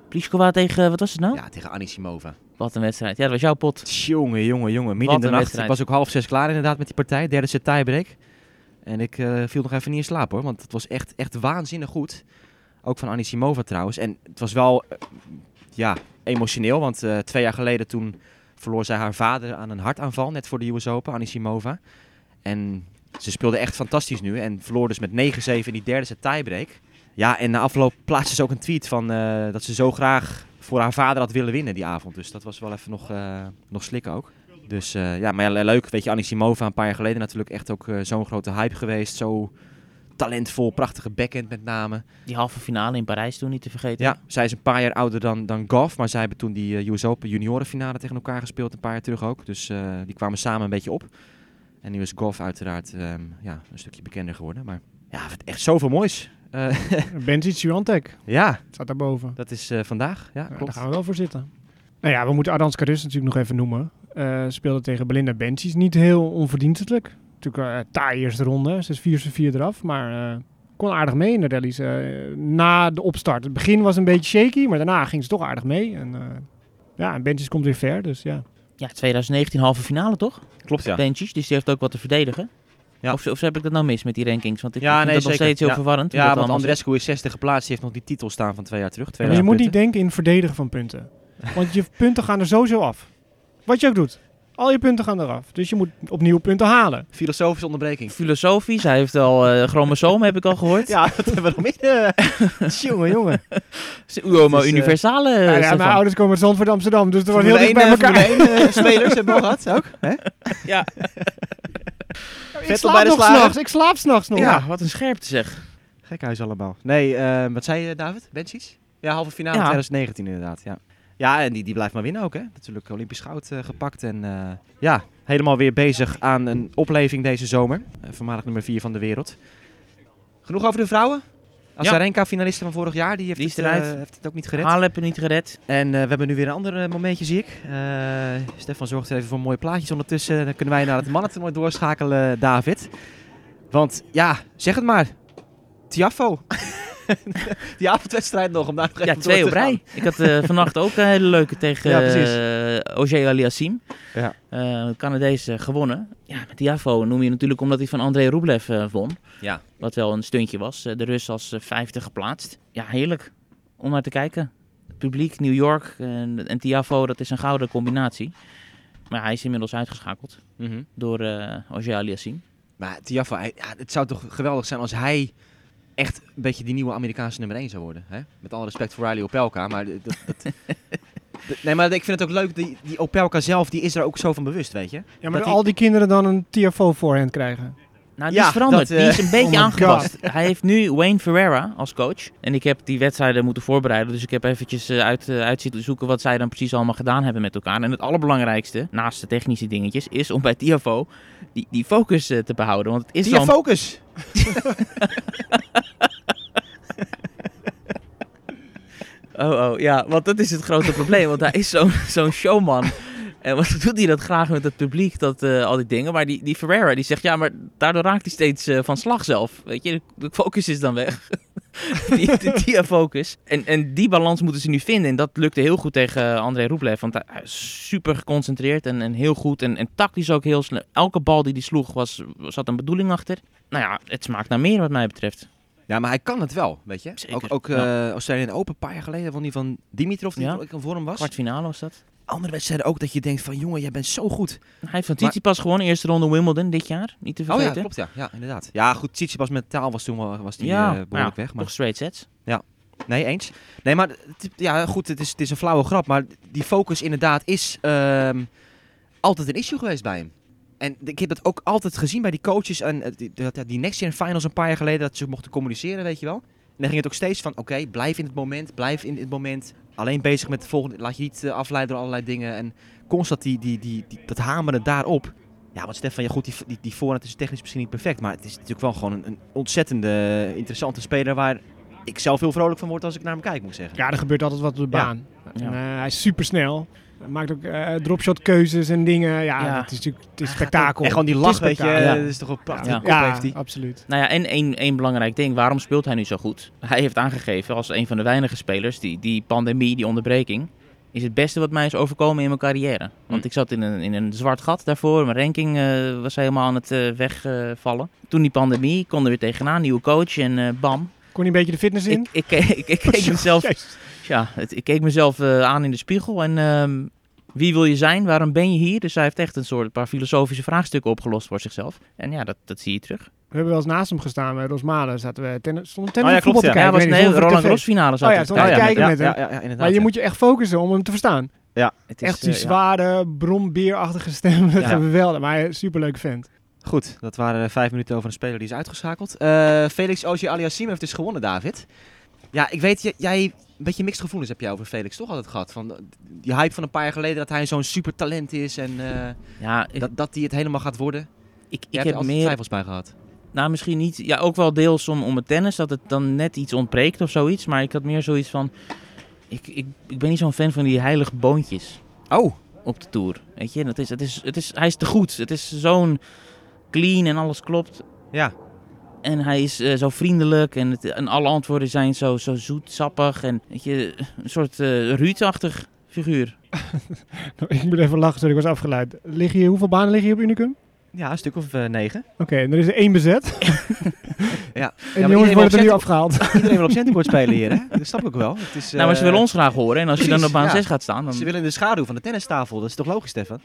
Pliskova tegen, wat was het nou? Ja, tegen Anisimova. Wat een wedstrijd. Ja, dat was jouw pot. Jongen, jongen, jongen. Midden in de nacht. wedstrijd. Ik was ook half zes klaar inderdaad met die partij. Derde set tiebreak. En ik eh, viel nog even niet in slaap hoor. Want het was echt, echt waanzinnig goed. Ook van Anisimova trouwens. En het was wel ja, emotioneel. Want eh, twee jaar geleden toen verloor zij haar vader aan een hartaanval. Net voor de US Open, Anisimova. En ze speelde echt fantastisch nu. En verloor dus met 9-7 in die derde set tiebreak. Ja, en na afloop plaatste ze ook een tweet van eh, dat ze zo graag voor haar vader had willen winnen die avond. Dus dat was wel even nog, eh, nog slikken ook. Dus eh, ja, maar ja, leuk. Weet je, Anisimova een paar jaar geleden natuurlijk echt ook zo'n grote hype geweest. Zo talentvol, prachtige backhand met name. Die halve finale in Parijs toen niet te vergeten. Ja, zij is een paar jaar ouder dan, dan Goff. Maar zij hebben toen die eh, US Open juniorenfinale tegen elkaar gespeeld. Een paar jaar terug ook. Dus eh, die kwamen samen een beetje op. En nu is Goff uiteraard ehm, ja, een stukje bekender geworden. Maar ja, echt zoveel moois. Eh, Benzic Swiatek ja, staat daarboven. dat is eh, vandaag. Ja, Ja, daar klopt. gaan we wel voor zitten. Nou ja, we moeten Ardanska Karus natuurlijk nog even noemen. Eh speelde tegen Belinda Bencic. Niet heel onverdienstelijk. Natuurlijk uh, taai eerste ronde. 6-4, 4 eraf. Maar eh, kon aardig mee in de rallies. eh, na de opstart. Het begin was een beetje shaky. Maar daarna ging ze toch aardig mee. En, eh, ja, en Bencic komt weer ver. Dus ja. Ja, 2019 halve finale toch? Klopt, ja. Benchies, dus die heeft ook wat te verdedigen. Ja. Of, of heb ik dat nou mis met die rankings? Want ik Ja, vind nee, dat nog zeker. steeds heel Ja. verwarrend. Ja, want Andrescu is 60 geplaatst. Die heeft nog die titel staan van twee jaar terug. Maar je 2000 moet niet denken in verdedigen van punten. Want je punten gaan er sowieso af. Wat je ook doet. Al je punten gaan eraf. Dus je moet opnieuw punten halen. Filosofische onderbreking. Filosofisch, hij heeft al eh chromosomen, heb ik al gehoord. Ja, dat hebben we nog meer. eh. jongen, jongen. Uomo eh, universale. Ja, ja, mijn ouders komen uit Zandvoort Amsterdam. Dus er wordt heel dicht bij 1, elkaar. Formule 1 eh, spelers hebben we al gehad ook. Hè? ja. Ik Vettel slaap bij de nog s'nachts. Ik slaap s'nachts nog. ja, wat een scherpte zeg. Gekhuis allemaal. Nee, eh, wat zei je David? Benchies? Ja, halve finale Ja. 2019 inderdaad. Ja, ja en die, die blijft maar winnen ook hè. Natuurlijk Olympisch goud eh, gepakt. En eh, ja, helemaal weer bezig aan een opleving deze zomer. Eh, voormalig nummer 4 van de wereld. Genoeg over de vrouwen? Azarenka, finaliste van vorig jaar, die heeft, Die het, eh, heeft het ook niet gered. Halep niet gered. En we hebben nu weer een ander momentje, zie ik. Stefan zorgt er even voor mooie plaatjes ondertussen. Dan kunnen wij naar het mannentoernooi doorschakelen, David. Want ja, zeg het maar. Tiafo. Die avondwedstrijd nog, om daar nog Ja, twee op rij. Ik had eh, vannacht ook een hele leuke tegen Ja, eh Aliassim. Ja. Eh, Canadees gewonnen. Ja, met noem je natuurlijk omdat hij van André Rublev won. Ja. Wat wel een stuntje was. De Rus als vijfde geplaatst. Ja, heerlijk om naar te kijken. Het publiek, New York en, en Tiafo, dat is een gouden combinatie. Maar hij is inmiddels uitgeschakeld Mhm. door Ogier Aliassim. Maar Tiafo, hij- ja, het zou toch geweldig zijn als hij echt een beetje die nieuwe Amerikaanse nummer 1 zou worden. Hè? Met alle respect voor Riley Opelka, maar... Dat, dat, dat- nee, maar ik vind het ook leuk, die, die Opelka zelf, die is er ook zo van bewust, weet je. Ja, maar Dat al die kinderen dan een TFO voorhand krijgen. Nou, die Ja, is veranderd. dat, die eh, is een beetje oh aangepast. Hij heeft nu Wayne Ferreira als coach. En ik heb die wedstrijden moeten voorbereiden. Dus ik heb eventjes eh, uit, eh, uit zitten zoeken wat zij dan precies allemaal gedaan hebben met elkaar. En het allerbelangrijkste, naast de technische dingetjes, is om bij Tiafo die, die focus eh, te behouden. Want het is zo'n focus. Oh, oh, ja, want dat is het grote probleem. Want hij is zo'n zo'n showman. En wat doet hij dat graag met het publiek, dat, eh, al die dingen. Maar die, die Ferreira, die zegt, ja, maar daardoor raakt hij steeds eh, van slag zelf. Weet je, de, focus is dan weg. die, die, die focus. En, en die balans moeten ze nu vinden. En dat lukte heel goed tegen André Roeblev. Want hij is super geconcentreerd en, en heel goed. En, en tactisch ook heel snel. Elke bal die hij sloeg, was, zat een bedoeling achter. Nou ja, het smaakt naar meer wat mij betreft. Ja, maar hij kan het wel, weet je. Zeker, Ook, ook ja. eh Australië Open, een paar jaar geleden, van die van Dimitrov, die Ja. in vorm was. Kwartfinale was dat. Andere wedstrijden ook, dat je denkt van, jongen, jij bent zo goed. Hij heeft van Tsitsipas gewonnen, eerste ronde Wimbledon dit jaar. Niet te Oh vergeten. ja, klopt, ja. Ja, inderdaad. Ja, goed, Tsitsipas met taal was toen wel, was die, Ja, eh, maar behoorlijk ja, weg. Maar... Toch straight sets. Nee, eens. Nee, maar ja, goed, het is, het is een flauwe grap, maar die focus inderdaad is ehm, altijd een issue geweest bij hem. En ik heb dat ook altijd gezien bij die coaches en eh, die, die, die Next Gen Finals een paar jaar geleden, dat ze mochten communiceren, weet je wel. En dan ging het ook steeds van, oké, blijf in het moment, blijf in het moment. Alleen bezig met het volgende, laat je niet eh, afleiden door allerlei dingen. En constant die, die, die, die, dat hameren daarop. Ja, want Stefan, ja goed, die, die, die voorhand is technisch misschien niet perfect, maar het is natuurlijk wel gewoon een, een ontzettende interessante speler waar ik zelf heel vrolijk van word als ik naar hem kijk, moet ik zeggen. Ja, er gebeurt altijd wat op de baan. Ja. En, eh, hij is super snel. Hij maakt ook eh, dropshot keuzes en dingen. Ja, Ja. het is natuurlijk het is spektakel. En gewoon die Het lach, is weet je, spektakel. dat is toch wel prachtig. Ja. kop Ja, heeft hij. absoluut. Nou ja, en één, één belangrijk ding. Waarom speelt hij nu zo goed? Hij heeft aangegeven als een van de weinige spelers, die, die pandemie, die onderbreking, is het beste wat mij is overkomen in mijn carrière. Want Hm. ik zat in een, in een zwart gat daarvoor. Mijn ranking eh, was helemaal aan het eh, wegvallen. Toen die pandemie, kon er weer tegenaan, nieuwe coach en eh, bam. Kon hij een beetje de fitness in? Ik, ik, keek- ik, ik keek mezelf Jezus. Ja, het, ik keek mezelf eh, aan in de spiegel en ehm, wie wil je zijn? Waarom ben je hier? Dus hij heeft echt een soort paar filosofische vraagstukken opgelost voor zichzelf. En ja, dat, dat zie je terug. We hebben wel eens naast hem gestaan bij Rosmalen. Zaten we tennis, tennis Oh ja, voetbal klopt, te ja. Ja, was een niet, Roland Garros finale zat Oh ja, ja, kijken ja, met ja, hem. ja, ja, inderdaad. Maar je ja. moet je echt focussen om hem te verstaan. Het is, Echt die eh, ja. zware, brombeerachtige stem. Ja. Geweldig, maar hij is een superleuk vent. Goed, dat waren vijf minuten over een speler die is uitgeschakeld. Eh, Felix Ogier Aliassim heeft dus gewonnen, David. Ja, ik weet, jij een beetje mixed gevoelens heb jij over Felix toch altijd gehad? Van die hype van een paar jaar geleden dat hij zo'n super talent is en eh, Ja, ik, dat, dat hij het helemaal gaat worden. ik, Ik heb er meer... twijfels bij gehad. Nou, misschien niet. Ja, ook wel deels om, om het tennis, dat het dan net iets ontbreekt of zoiets. Maar ik had meer zoiets van... Ik, ik, ik ben niet zo'n fan van die heilige boontjes Oh, op de Tour. Weet je, dat is, het is, het is, hij is te goed. Het is zo'n clean en alles klopt. ja. En hij is eh, zo vriendelijk en, het, en alle antwoorden zijn zo, zo zoet, sappig en weet je, een soort eh Ruud-achtig figuur. Ik moet even lachen, sorry, ik was afgeleid. Liggen hier, hoeveel banen liggen hier op Unicum? Ja, een stuk of eh, negen. Oké, en er is er één bezet. Ja. En de jongens iedereen worden er nu afgehaald. Iedereen wil op centercourt spelen hier, hè? Dat snap ik ook wel. Het is, nou, maar ze willen ons graag horen en als je dan op baan ja. 6 gaat staan, dan... Ze willen in de schaduw van de tennistafel. Dat is toch logisch, Stefan?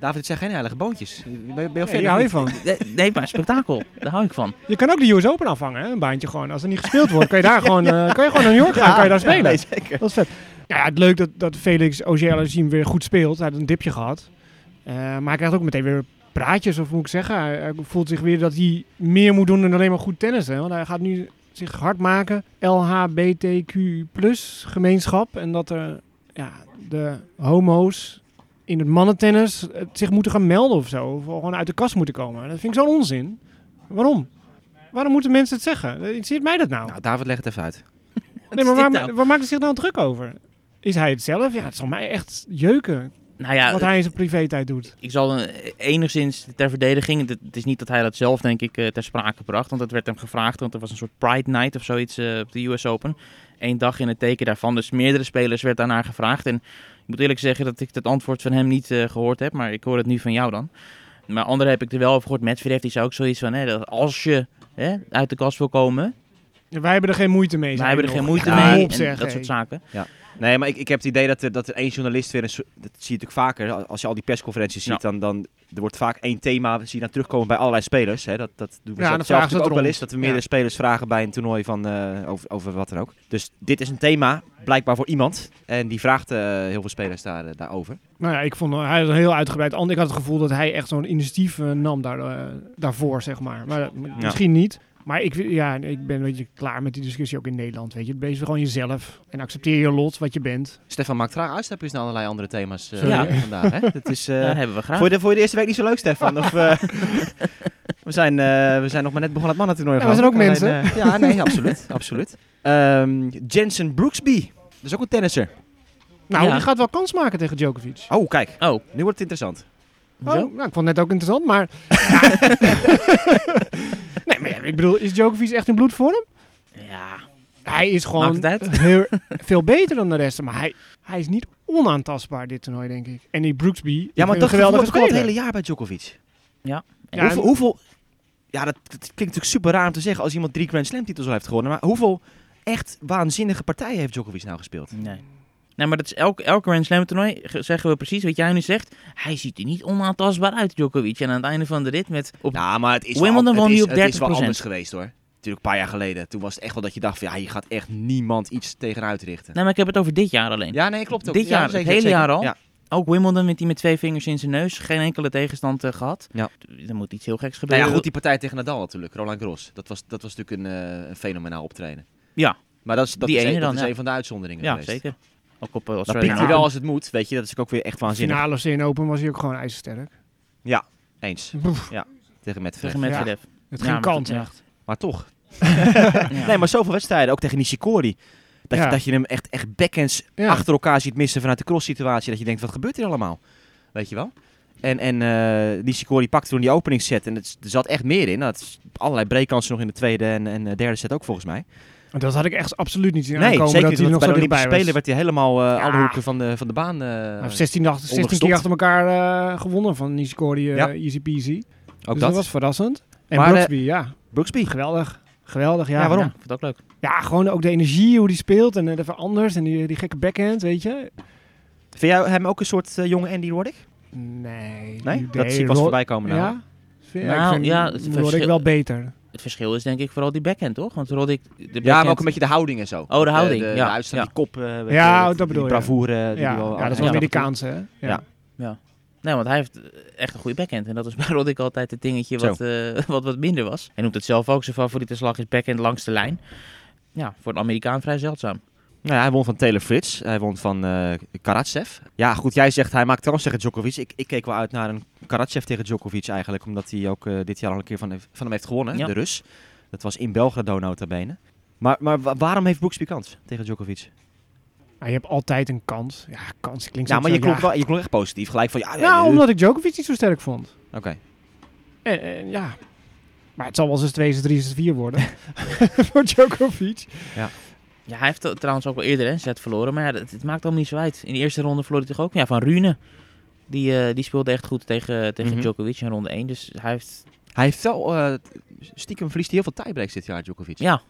David, het zijn geen heilige boontjes. Ben je, ben je Nee, hier of hou je van. Nee, maar spektakel, daar hou ik van. Je kan ook de US Open afvangen, hè? een baantje gewoon. Als er niet gespeeld wordt, kan je daar gewoon, eh, kan je gewoon naar New York gaan, kan je daar spelen. nee, zeker. Dat is vet. Ja, ja, het leuk dat, dat Felix Auger-Aliassime weer goed speelt. Hij had een dipje gehad. Eh, maar hij krijgt ook meteen weer praatjes, of moet ik zeggen. Hij, hij voelt zich weer dat hij meer moet doen dan alleen maar goed tennissen. Want hij gaat nu zich hard maken. LHBTQ gemeenschap. En dat er ja, de homo's in het mannentennis eh, zich moeten gaan melden of zo. Of gewoon uit de kast moeten komen. Dat vind ik zo'n onzin. Waarom? Waarom moeten mensen het zeggen? Interesseert mij dat nou? Nou, David, leg het even uit. Nee, maar waar, nou? waar maakt hij zich nou druk over? Is hij het zelf? Ja, het zal mij echt jeuken Nou ja, wat hij in zijn privé-tijd doet. ik zal eh, enigszins ter verdediging. Het, het is niet dat hij dat zelf, denk ik, eh, ter sprake bracht. Want dat werd hem gevraagd. Want er was een soort Pride Night of zoiets eh, op de US Open. Eén dag in het teken daarvan. Dus meerdere spelers werd daarnaar gevraagd. En moet eerlijk zeggen dat ik het antwoord van hem niet eh, gehoord heb. Maar ik hoor het nu van jou dan. Maar anderen heb ik er wel over gehoord. Medvedev die zei ook zoiets van... Hè, dat als je hè, uit de kast wil komen... Wij hebben er geen moeite mee. Wij hebben er geen moeite Ja, mee op en zeg, dat soort zaken. Nee, maar ik, ik heb het idee dat er, dat er één journalist weer een Dat zie je natuurlijk vaker. Als je al die persconferenties ziet, dan, dan er wordt vaak één thema. Zie je dan terugkomen bij allerlei spelers. Hè? Dat, dat doen we Ja, zelf, ook wel eens. Dat we meerdere Ja. spelers vragen bij een toernooi van, eh, over, over wat dan ook. Dus dit is een thema, blijkbaar voor iemand. En die vraagt eh, heel veel spelers daar, eh, daarover. Nou ja, ik vond hij had een heel uitgebreid. Ik had het gevoel dat hij echt zo'n initiatief nam daar, daarvoor, zeg maar. Maar misschien niet. Maar ik, ja, ik ben een beetje klaar met die discussie ook in Nederland. Weet je, wees gewoon jezelf en accepteer je lot wat je bent. Stefan maakt graag uitstapjes naar allerlei andere thema's eh, vandaag. Hè? Dat is, eh, Ja, hebben we graag. Voor de, voor de eerste week niet zo leuk, Stefan? Of, eh, we, zijn, eh, we zijn nog maar net begonnen het mannentoernooi. Ja, we zijn ook. Alleen, mensen. ja, nee, absoluut. absoluut. Ehm, Jensen Brooksby. Dat is ook een tennisser. Nou, Ja. die gaat wel kans maken tegen Djokovic. Oh, kijk. Oh, Nu wordt het interessant. Oh, nou, ik vond het net ook interessant, maar... nee, maar ik bedoel, is Djokovic echt in bloedvorm? ja. Hij is gewoon heel, veel beter dan de rest. Maar hij, hij is niet onaantastbaar, dit toernooi, denk ik. En die Brooksby, Ja, maar een dat geweldige geweldig het hele jaar bij Djokovic. Ja, hoeveel, en- hoeveel... Ja, dat, dat klinkt natuurlijk super raar om te zeggen als iemand drie Grand Slam titels al heeft gewonnen. Maar hoeveel echt waanzinnige partijen heeft Djokovic nou gespeeld? Nee. Nee, maar dat is elk, elk Grand Slam toernooi ge- zeggen we precies wat jij nu zegt. Hij ziet er niet onaantastbaar uit, Djokovic. En aan het einde van de rit met... Op, Ja, maar het is Wimbledon wel, won het hij is, op het is wel 30%. anders geweest hoor. Natuurlijk een paar jaar geleden. Toen was het echt wel dat je dacht van ja, hier gaat echt niemand iets tegenuit richten. nee, maar ik heb het over dit jaar alleen. Ja, nee, klopt ook. Dit Ja, jaar, zeker, het hele zeker. jaar al. Ja. Ook Wimbledon met die met twee vingers in zijn neus. Geen enkele tegenstand eh, gehad. Ja. Er moet iets heel geks Nou gebeuren. ja, goed, die partij tegen Nadal natuurlijk, Roland Garros. Dat was, dat was natuurlijk een, eh, een fenomenaal optreden. Ja. Maar dat is, dat Die is, een, dat dan, is ja. een van de uitzonderingen Ja, geweest. zeker. Ook op Dan Australian piekt hij wel als het moet, weet je. Dat is ook weer echt waanzinnig. finale CN Open was hij ook gewoon ijzersterk. Eens. Boef, Tegen Medvedev. Tegen Medvedev. het Ja, dat- ja. echt. Maar toch. Ja. Nee, maar zoveel wedstrijden. Ook tegen Nishikori. Dat, Ja. je, dat je hem echt, echt backhands Ja. achter elkaar ziet missen vanuit de cross-situatie. Dat je denkt, wat gebeurt hier allemaal? Weet je wel? En, en eh Nishikori pakte toen die openingsset. En het, er zat echt meer in. Dat is allerlei breakkansen nog in de tweede en, en eh, derde set ook volgens mij. Dat had ik echt absoluut niet zien Nee, aankomen zeker dat hij nog bij zo de Olympische. Spelen werd hij helemaal eh, Ja. alle hoeken van de, van de baan. eh, Hij heeft 16, achter, 16 keer achter elkaar eh, gewonnen van Nishikori, eh Ja. easy peasy. ook dus dat. dat was verrassend. En Maar, Brooksby, ja, Brooksby. geweldig. Geweldig, ja. Ja, waarom? Ja, vond ik ook leuk. Ja, gewoon ook de energie, hoe die speelt en uh, anders. En die, die gekke backhand, weet je. Vind jij hem ook een soort jonge Andy Roddick? Nee. Nee? Dat zie ik pas voorbij komen nou. Ja? Vind- Nou, ik vind ja, het Roddick wel beter. Het verschil is denk ik vooral die backhand, toch? Want Roddick... De Ja, maar ook een beetje de houding en zo. Oh, de houding, De, de, ja, de uitstand, ja. die kop. eh, Ja, je, dat bedoel je. bravoure. die Ja, die ja, wel- dat is wel ja. Amerikaanse, hè? Ja. Ja. Nee, want hij heeft echt een goede backhand. En dat is bij Roddick altijd het dingetje wat, eh, wat wat minder was. Hij noemt het zelf ook. Zijn favoriete slag is backhand langs de lijn. Ja, voor een Amerikaan vrij zeldzaam. Nou ja, hij won van Taylor Fritz. Hij won van eh Karatsev. Ja, goed, jij zegt hij maakt kans tegen Djokovic. Ik, ik keek wel uit naar een Karatsev tegen Djokovic eigenlijk. Omdat hij ook eh, dit jaar al een keer van, van hem heeft gewonnen, Ja. de Rus. Dat was in Belgrado nota bene. Maar, maar wa- waarom heeft Brooksby kans tegen Djokovic? Maar je hebt altijd een kans. Ja, kans klinkt Ja, zo- maar je klonk, ja. wel, je klonk echt positief. Gelijk van, ja... ja, Ja, ja, omdat ik Djokovic niet zo sterk vond. Oké. En, en ja. Maar het zal wel eens 2, 3, 4 worden. Voor Djokovic. Ja, hij heeft trouwens ook wel eerder een set verloren. Maar ja, het, het maakt allemaal niet zo uit. In de eerste ronde verloor hij toch ook? Ja, van Rune. Die, eh, die speelde echt goed tegen, tegen Mhm. Djokovic in ronde 1. Dus hij heeft... Hij heeft wel... eh, stiekem verliest hij heel veel tiebreaks dit jaar, Djokovic. Ja,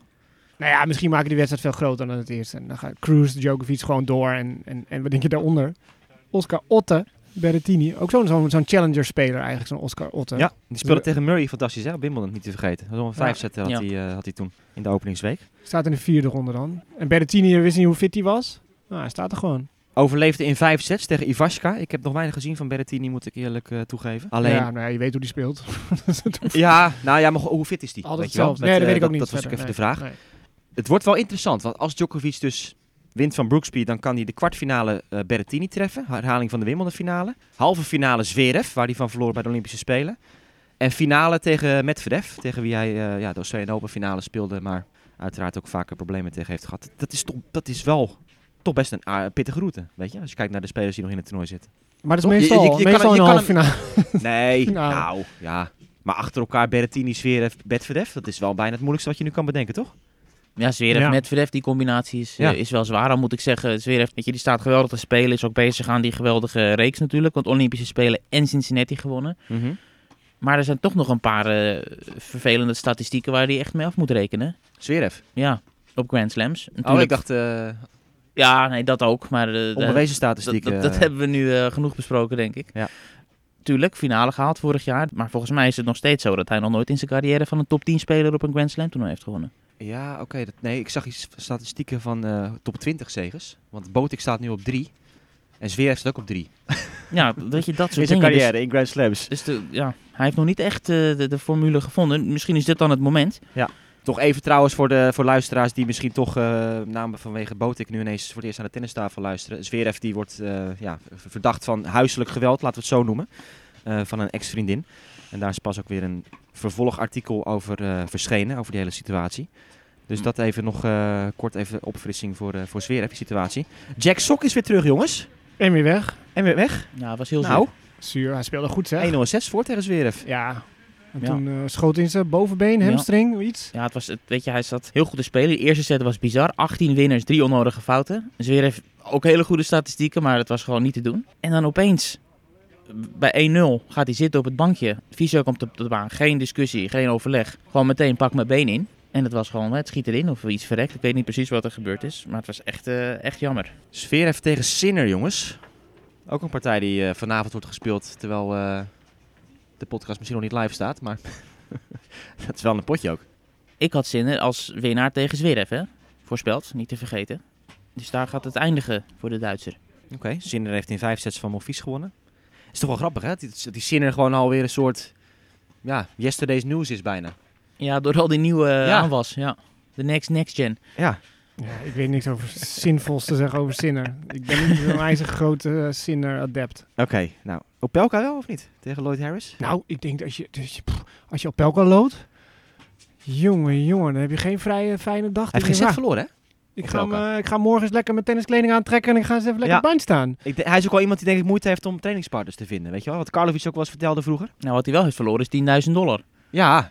Nou ja, misschien maken die wedstrijd veel groter dan het eerste. En dan gaat Cruz Djokovic gewoon door. En, en, en wat denk je daaronder? Oscar Otte, Berrettini. Ook zo'n challenger-speler eigenlijk, zo'n Oscar Otte. Ja, die speelde Dus- tegen Murray fantastisch, hè? op Wimbledon, niet te vergeten. Een Ja. vijf zetten had, Ja. hij, eh, had hij toen in de openingsweek. Staat in de vierde ronde dan. En Berrettini wist niet hoe fit hij was. Nou, hij staat er gewoon. Overleefde in vijf sets tegen Ivaska. Ik heb nog weinig gezien van Berrettini, moet ik eerlijk eh, toegeven. Alleen, Ja, ja, nou ja, je weet hoe die speelt. nou ja, maar hoe fit is die? Altijd hetzelfde. Nee, dat eh, weet ik ook niet. Dat was ook even de vraag. nee. Het wordt wel interessant, want als Djokovic dus wint van Brooksby, dan kan hij de kwartfinale eh Berrettini treffen. Herhaling van de Wimbledon finale. Halve finale Zverev, waar hij van verloor bij de Olympische Spelen. En finale tegen Medvedev, tegen wie hij eh, ja, de Australian Open finale speelde, maar uiteraard ook vaker problemen tegen heeft gehad. Dat is, toch, dat is wel toch best een pittige route, weet je, als je kijkt naar de spelers die nog in het toernooi zitten. Maar dat is Toch? Meestal, je- je kan meestal een finale. Nee, Finale. nou ja. Maar achter elkaar Berrettini, Zverev, Medvedev, dat is wel bijna het moeilijkste wat je nu kan bedenken, toch? Ja, Zverev Ja. met Medvedev, die combinatie is, Ja. eh, is wel zwaar. Dan moet ik zeggen, Zverev, weet je, die staat geweldig te spelen. Is ook bezig aan die geweldige reeks natuurlijk. Want Olympische Spelen en Cincinnati gewonnen. Maar er zijn toch nog een paar eh, vervelende statistieken waar hij echt mee af moet rekenen. Zverev. Ja, op Grand Slams. Oh, Natuurlijk, ik dacht uh, Ja, nee, dat ook. Maar eh, onbewezen statistieken. dat, dat hebben we nu eh, genoeg besproken, denk ik. Ja. Tuurlijk, finale gehaald vorig jaar. Maar volgens mij is het nog steeds zo dat hij nog nooit in zijn carrière van een top 10 speler op een Grand Slam toernooi heeft gewonnen. Ja, oké. dat nee, ik zag iets statistieken van eh, top 20 zegens. Want Botik staat nu op 3. En Zverev staat ook op 3. Ja, weet je, dat In soort zijn dingen. Dus- carrière in Grand Slams. Dus, de, ja, hij heeft nog niet echt eh, de, de formule gevonden. Misschien is dit dan het moment. Toch even trouwens voor de voor luisteraars die misschien toch uh, namen vanwege Botik nu ineens voor het eerst aan de tennistafel luisteren. Zverev die wordt uh, ja, verdacht van huiselijk geweld, laten we het zo noemen. Uh, van een ex-vriendin. En daar is pas ook weer een vervolgartikel over uh, verschenen, over die hele situatie. Dus dat even nog uh, kort even opfrissing voor, uh, voor Zverev, die situatie. Jack Sok is weer terug, jongens. En weer weg. En weer weg. Ja, was heel nou, zuur. Hij speelde goed, zeg. 1-0-6 voor tegen Zverev. Ja. En Ja. toen uh, schoot in zijn bovenbeen, hamstring, ja. iets. Ja, het was, het, weet je, hij zat heel goed te spelen. De eerste set was bizar. 18 winners, 3 onnodige fouten. Zverev ook hele goede statistieken, maar het was gewoon niet te doen. En dan opeens, bij 1-0, gaat hij zitten op het bankje. Fysio komt op de baan. Geen discussie, geen overleg. Gewoon meteen pak mijn been in. En het was gewoon, het schiet erin of iets verrekt. Ik weet niet precies wat er gebeurd is, maar het was echt, uh, echt jammer. Zverev tegen Sinner, jongens. Ook een partij die uh, vanavond wordt gespeeld, terwijl uh, de podcast misschien nog niet live staat. Maar dat is wel een potje ook. Ik had Sinner als winnaar tegen Zverev, hè? Voorspeld, niet te vergeten. Dus daar gaat het eindigen voor de Duitser. Oké, okay. Sinner heeft in vijf sets van Monfils gewonnen. Is toch wel grappig, hè? Die, die Sinner gewoon alweer een soort, ja, yesterday's news is bijna. Ja, door al die nieuwe ja. aanwas, ja. De next, next gen. Ja. Ja, ik weet niks over zinvols te zeggen over Sinner. Ik ben niet zo'n ijzer grote uh, Sinner-adept. Oké, okay, nou, Opelka wel of niet? Tegen Lloyd Harris? Nou, ik denk dat als je, als je, pff, als je Opelka loodt... Jongen, jongen, dan heb je geen vrije, fijne dag. Hij heeft geen set verloren, hè? Ik ga, uh, ik ga morgen eens lekker mijn tenniskleding aantrekken en ik ga eens even lekker ja. band staan. Ik hij is ook wel iemand die denk ik moeite heeft om trainingspartners te vinden, weet je wel? Wat Karlovic ook wel eens vertelde vroeger. Nou, wat hij wel heeft verloren is 10.000 dollar. Ja,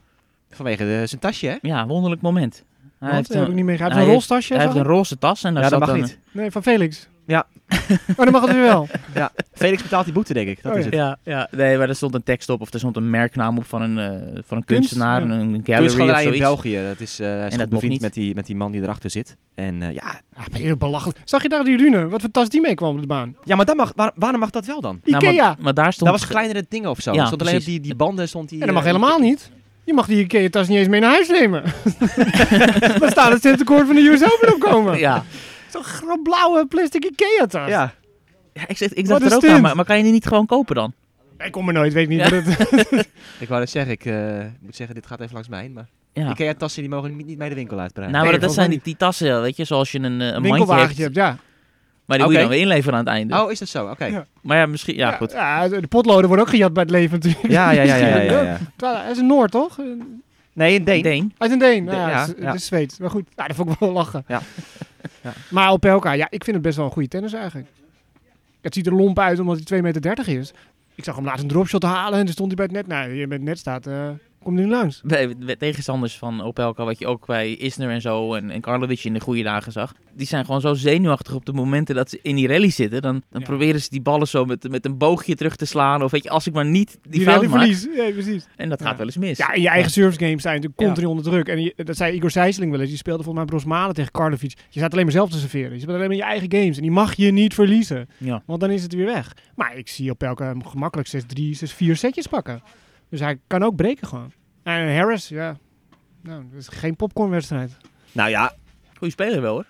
vanwege de, zijn tasje, hè? Ja, wonderlijk moment. Hij heeft, een, niet mee. Hij heeft een rolstasje. Hij heeft een roze tas en daar ja, dat mag een, niet. Nee, van Felix. Ja. oh, dan mag het weer wel. ja. Felix betaalt die boete, denk ik. Dat Oh, is het. Ja, ja, nee, maar er stond een tekst op of er stond een merknaam op van een, uh, van een kunstenaar, ja. een, een gallery of in België. Dat is, uh, hij is dat bevriend niet. met die, met die man die erachter zit. En uh, ja, Ah, ben je belachelijk. Zag je daar die Rune? Wat voor tas die meekwam op de baan? ja, maar dat mag, waar, waarom mag dat wel dan? Nou, Ikea. maar, maar daar stond... Dat was kleinere dingen of zo. Ja, Er stond alleen op die, die banden stond die... En dat mag eh, helemaal niet. Je mag die Ikea-tas niet eens mee naar huis nemen. Dan staat het centercourt van de US Open opkomen. Ja. Zo'n blauwe plastic Ikea-tas. Ja, ja, ik, zeg, ik dacht er ook aan, maar, maar kan je die niet gewoon kopen dan? Ik kom er nooit, weet niet Ja. wat het... ik wou net zeggen, ik eh, moet zeggen, dit gaat even langs mij heen. Maar Ja. Ikea-tassen die mogen niet, niet mee de winkel uitbreiden. Nou, maar Nee, dat, zijn die, die tassen, weet je, zoals je een, eh, een mandje winkelwagentje hebt. hebt, ja. Maar die moet je dan weer inleveren aan het einde. oh, is dat zo? Oké. Ja. Maar ja, misschien, ja, goed. Ja, de potloden worden ook gejat bij het leven natuurlijk. Ja, ja, ja, ja, ja, ja, ja. Terwijl, Hij is een Noord, toch? Nee, een Deen. Deen. Hij is een Deen. De- Nou ja, ja, het is- ja. het is Zweeds. Maar goed, nou, dat vond ik wel lachen. Ja. Ja. Maar op elkaar, ja, ik vind het best wel een goede tennis eigenlijk. Het ziet er lomp uit omdat hij 2,30 meter is. Ik zag hem laatst een dropshot halen en toen stond hij bij het net. Nou, je het net staat, eh kom niet langs. Bij, bij tegenstanders van Opelka, wat je ook bij Isner en zo en, en Karlovic in de goede dagen zag. Die zijn gewoon zo zenuwachtig op de momenten dat ze in die rally zitten. Dan, dan Ja. proberen ze die ballen zo met, met een boogje terug te slaan. Of weet je, als ik maar niet die, Die fout maak. verlies. Ja, precies. En dat Ja. gaat wel eens mis. Ja, en je eigen service games zijn natuurlijk continu onder druk. En je- dat zei Igor Sijsling wel eens. Die speelde volgens mij Brosmalen tegen Karlovic. Je staat alleen maar zelf te serveren. Je speelt alleen maar je eigen games. En die mag je niet verliezen. Ja. Want dan is het weer weg. Maar ik zie op elke hem gemakkelijk 6-3, 6-4 setjes pakken. Dus hij kan ook breken gewoon. En Harris, ja. Nou, dat is geen popcornwedstrijd. Nou ja, Goeie speler wel hoor.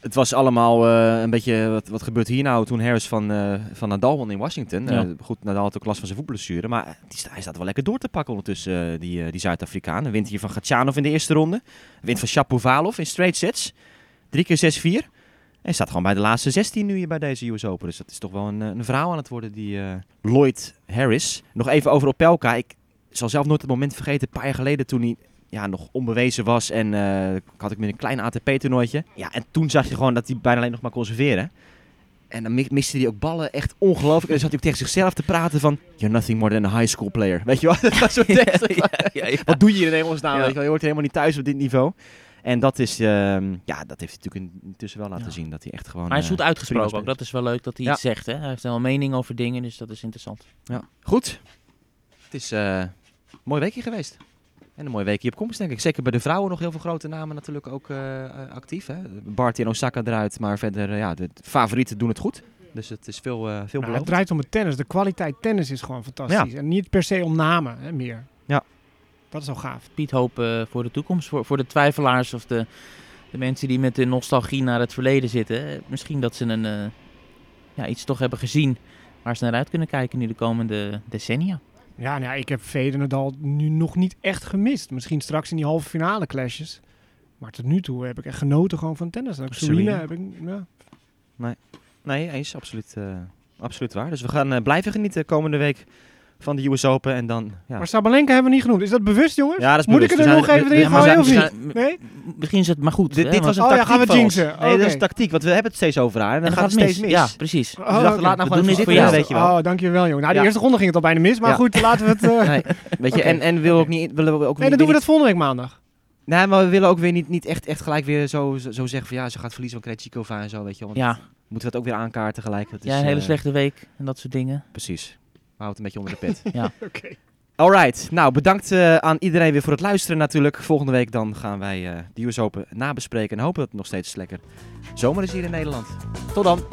het was allemaal eh, een beetje, wat, wat gebeurt hier nou toen Harris van, eh, van Nadal won in Washington. Ja. Eh, goed, Nadal had ook last van zijn voetblessure, maar die, hij staat wel lekker door te pakken ondertussen, die, die Zuid-Afrikaan. Wint hier van Gatchanov in de eerste ronde. Wint van Shapovalov in straight sets. Drie keer 6-4. En staat gewoon bij de laatste 16 nu hier bij deze US Open. Dus dat is toch wel een, eh, een verhaal aan het worden, die eh, Lloyd Harris. Nog even over Opelka. Ik zal zelf nooit het moment vergeten, een paar jaar geleden toen hij ja, nog onbewezen was. En eh, had ik met een klein ATP-toernooitje. Ja, en toen zag je gewoon dat hij bijna alleen nog maar kon serveren. En dan mi- miste hij ook ballen, echt ongelooflijk. En dan zat hij ook tegen zichzelf te praten van... You're nothing more than a high school player. Weet je wel? Dat was zo'n tekst. ja, ja, ja. Wat doe je hier in hemelsnaam? Weet je wel? Je hoort helemaal niet thuis op dit niveau. En dat is... ehm, ja, dat heeft hij natuurlijk in- intussen wel laten Ja. zien. Dat hij echt gewoon... Maar hij is eh, goed uitgesproken ook. Dat is wel leuk dat hij Ja. iets zegt. Hè? Hij heeft wel een mening over dingen, dus dat is interessant. Ja. Goed. Het is eh, mooi weekje geweest. En een mooi weekje op komst, denk ik. Zeker bij de vrouwen nog heel veel grote namen natuurlijk ook uh, actief. Hè? Barty en Osaka eruit, maar verder, uh, ja, de favorieten doen het goed. Dus het is veel, uh, veel nou, Het draait om het tennis. De kwaliteit tennis is gewoon fantastisch. Ja. En niet per se om namen hè, meer. Ja. Dat is al gaaf. Piet, hoop uh, voor de toekomst. Voor, voor de twijfelaars of de, de mensen die met de nostalgie naar het verleden zitten. Misschien dat ze een, uh, ja, iets toch hebben gezien waar ze naar uit kunnen kijken nu de komende decennia. Ja, nou, ik heb Federer nu nog niet echt gemist. Misschien straks in die halve finale clashes. Maar tot nu toe heb ik echt genoten gewoon van tennis. En Serena heb ik... Ja. Nee. Nee, eens. Absoluut, uh, absoluut waar. Dus we gaan uh, blijven genieten komende week van de US Open. En dan, ja. Maar Sabalenka hebben we niet genoemd. Is dat bewust, jongens? Ja, dat is Moet bewust. ik er nog even erin gooien of niet? Nee? Misschien is het maar goed. Dit, hè, dit was een oh, tactiek ja, gaan we jinxen. ons. Nee, dat is tactiek. Want we hebben het steeds over haar. En dan, dan gaat het steeds mis. Ja, precies. Oh, dus oké. laat nou We gewoon doen even dit voor jou, weet je wel. Oh, dankjewel, jongen. Nou, de Ja. eerste ronde ging het al bijna mis. Maar Ja. goed, laten we het... eh, Nee, weet je, en, en willen we ook niet... Willen we ook Nee, dan doen we dat volgende week maandag. Nee, maar we willen ook weer niet, niet echt, echt gelijk weer zo, zo, zo zeggen van... Ja, ze gaat verliezen van Krejcikova en zo, weet je wel. Want Ja, moeten we het ook weer aankaarten gelijk. Dat ja, is, een hele eh, slechte week en dat soort dingen. Precies. Het een beetje onder de pet. Ja. Oké. Alright, nou bedankt eh, aan iedereen weer voor het luisteren natuurlijk. Volgende week dan gaan wij eh de US Open nabespreken en hopen dat het nog steeds lekker zomer is hier in Nederland. Tot dan!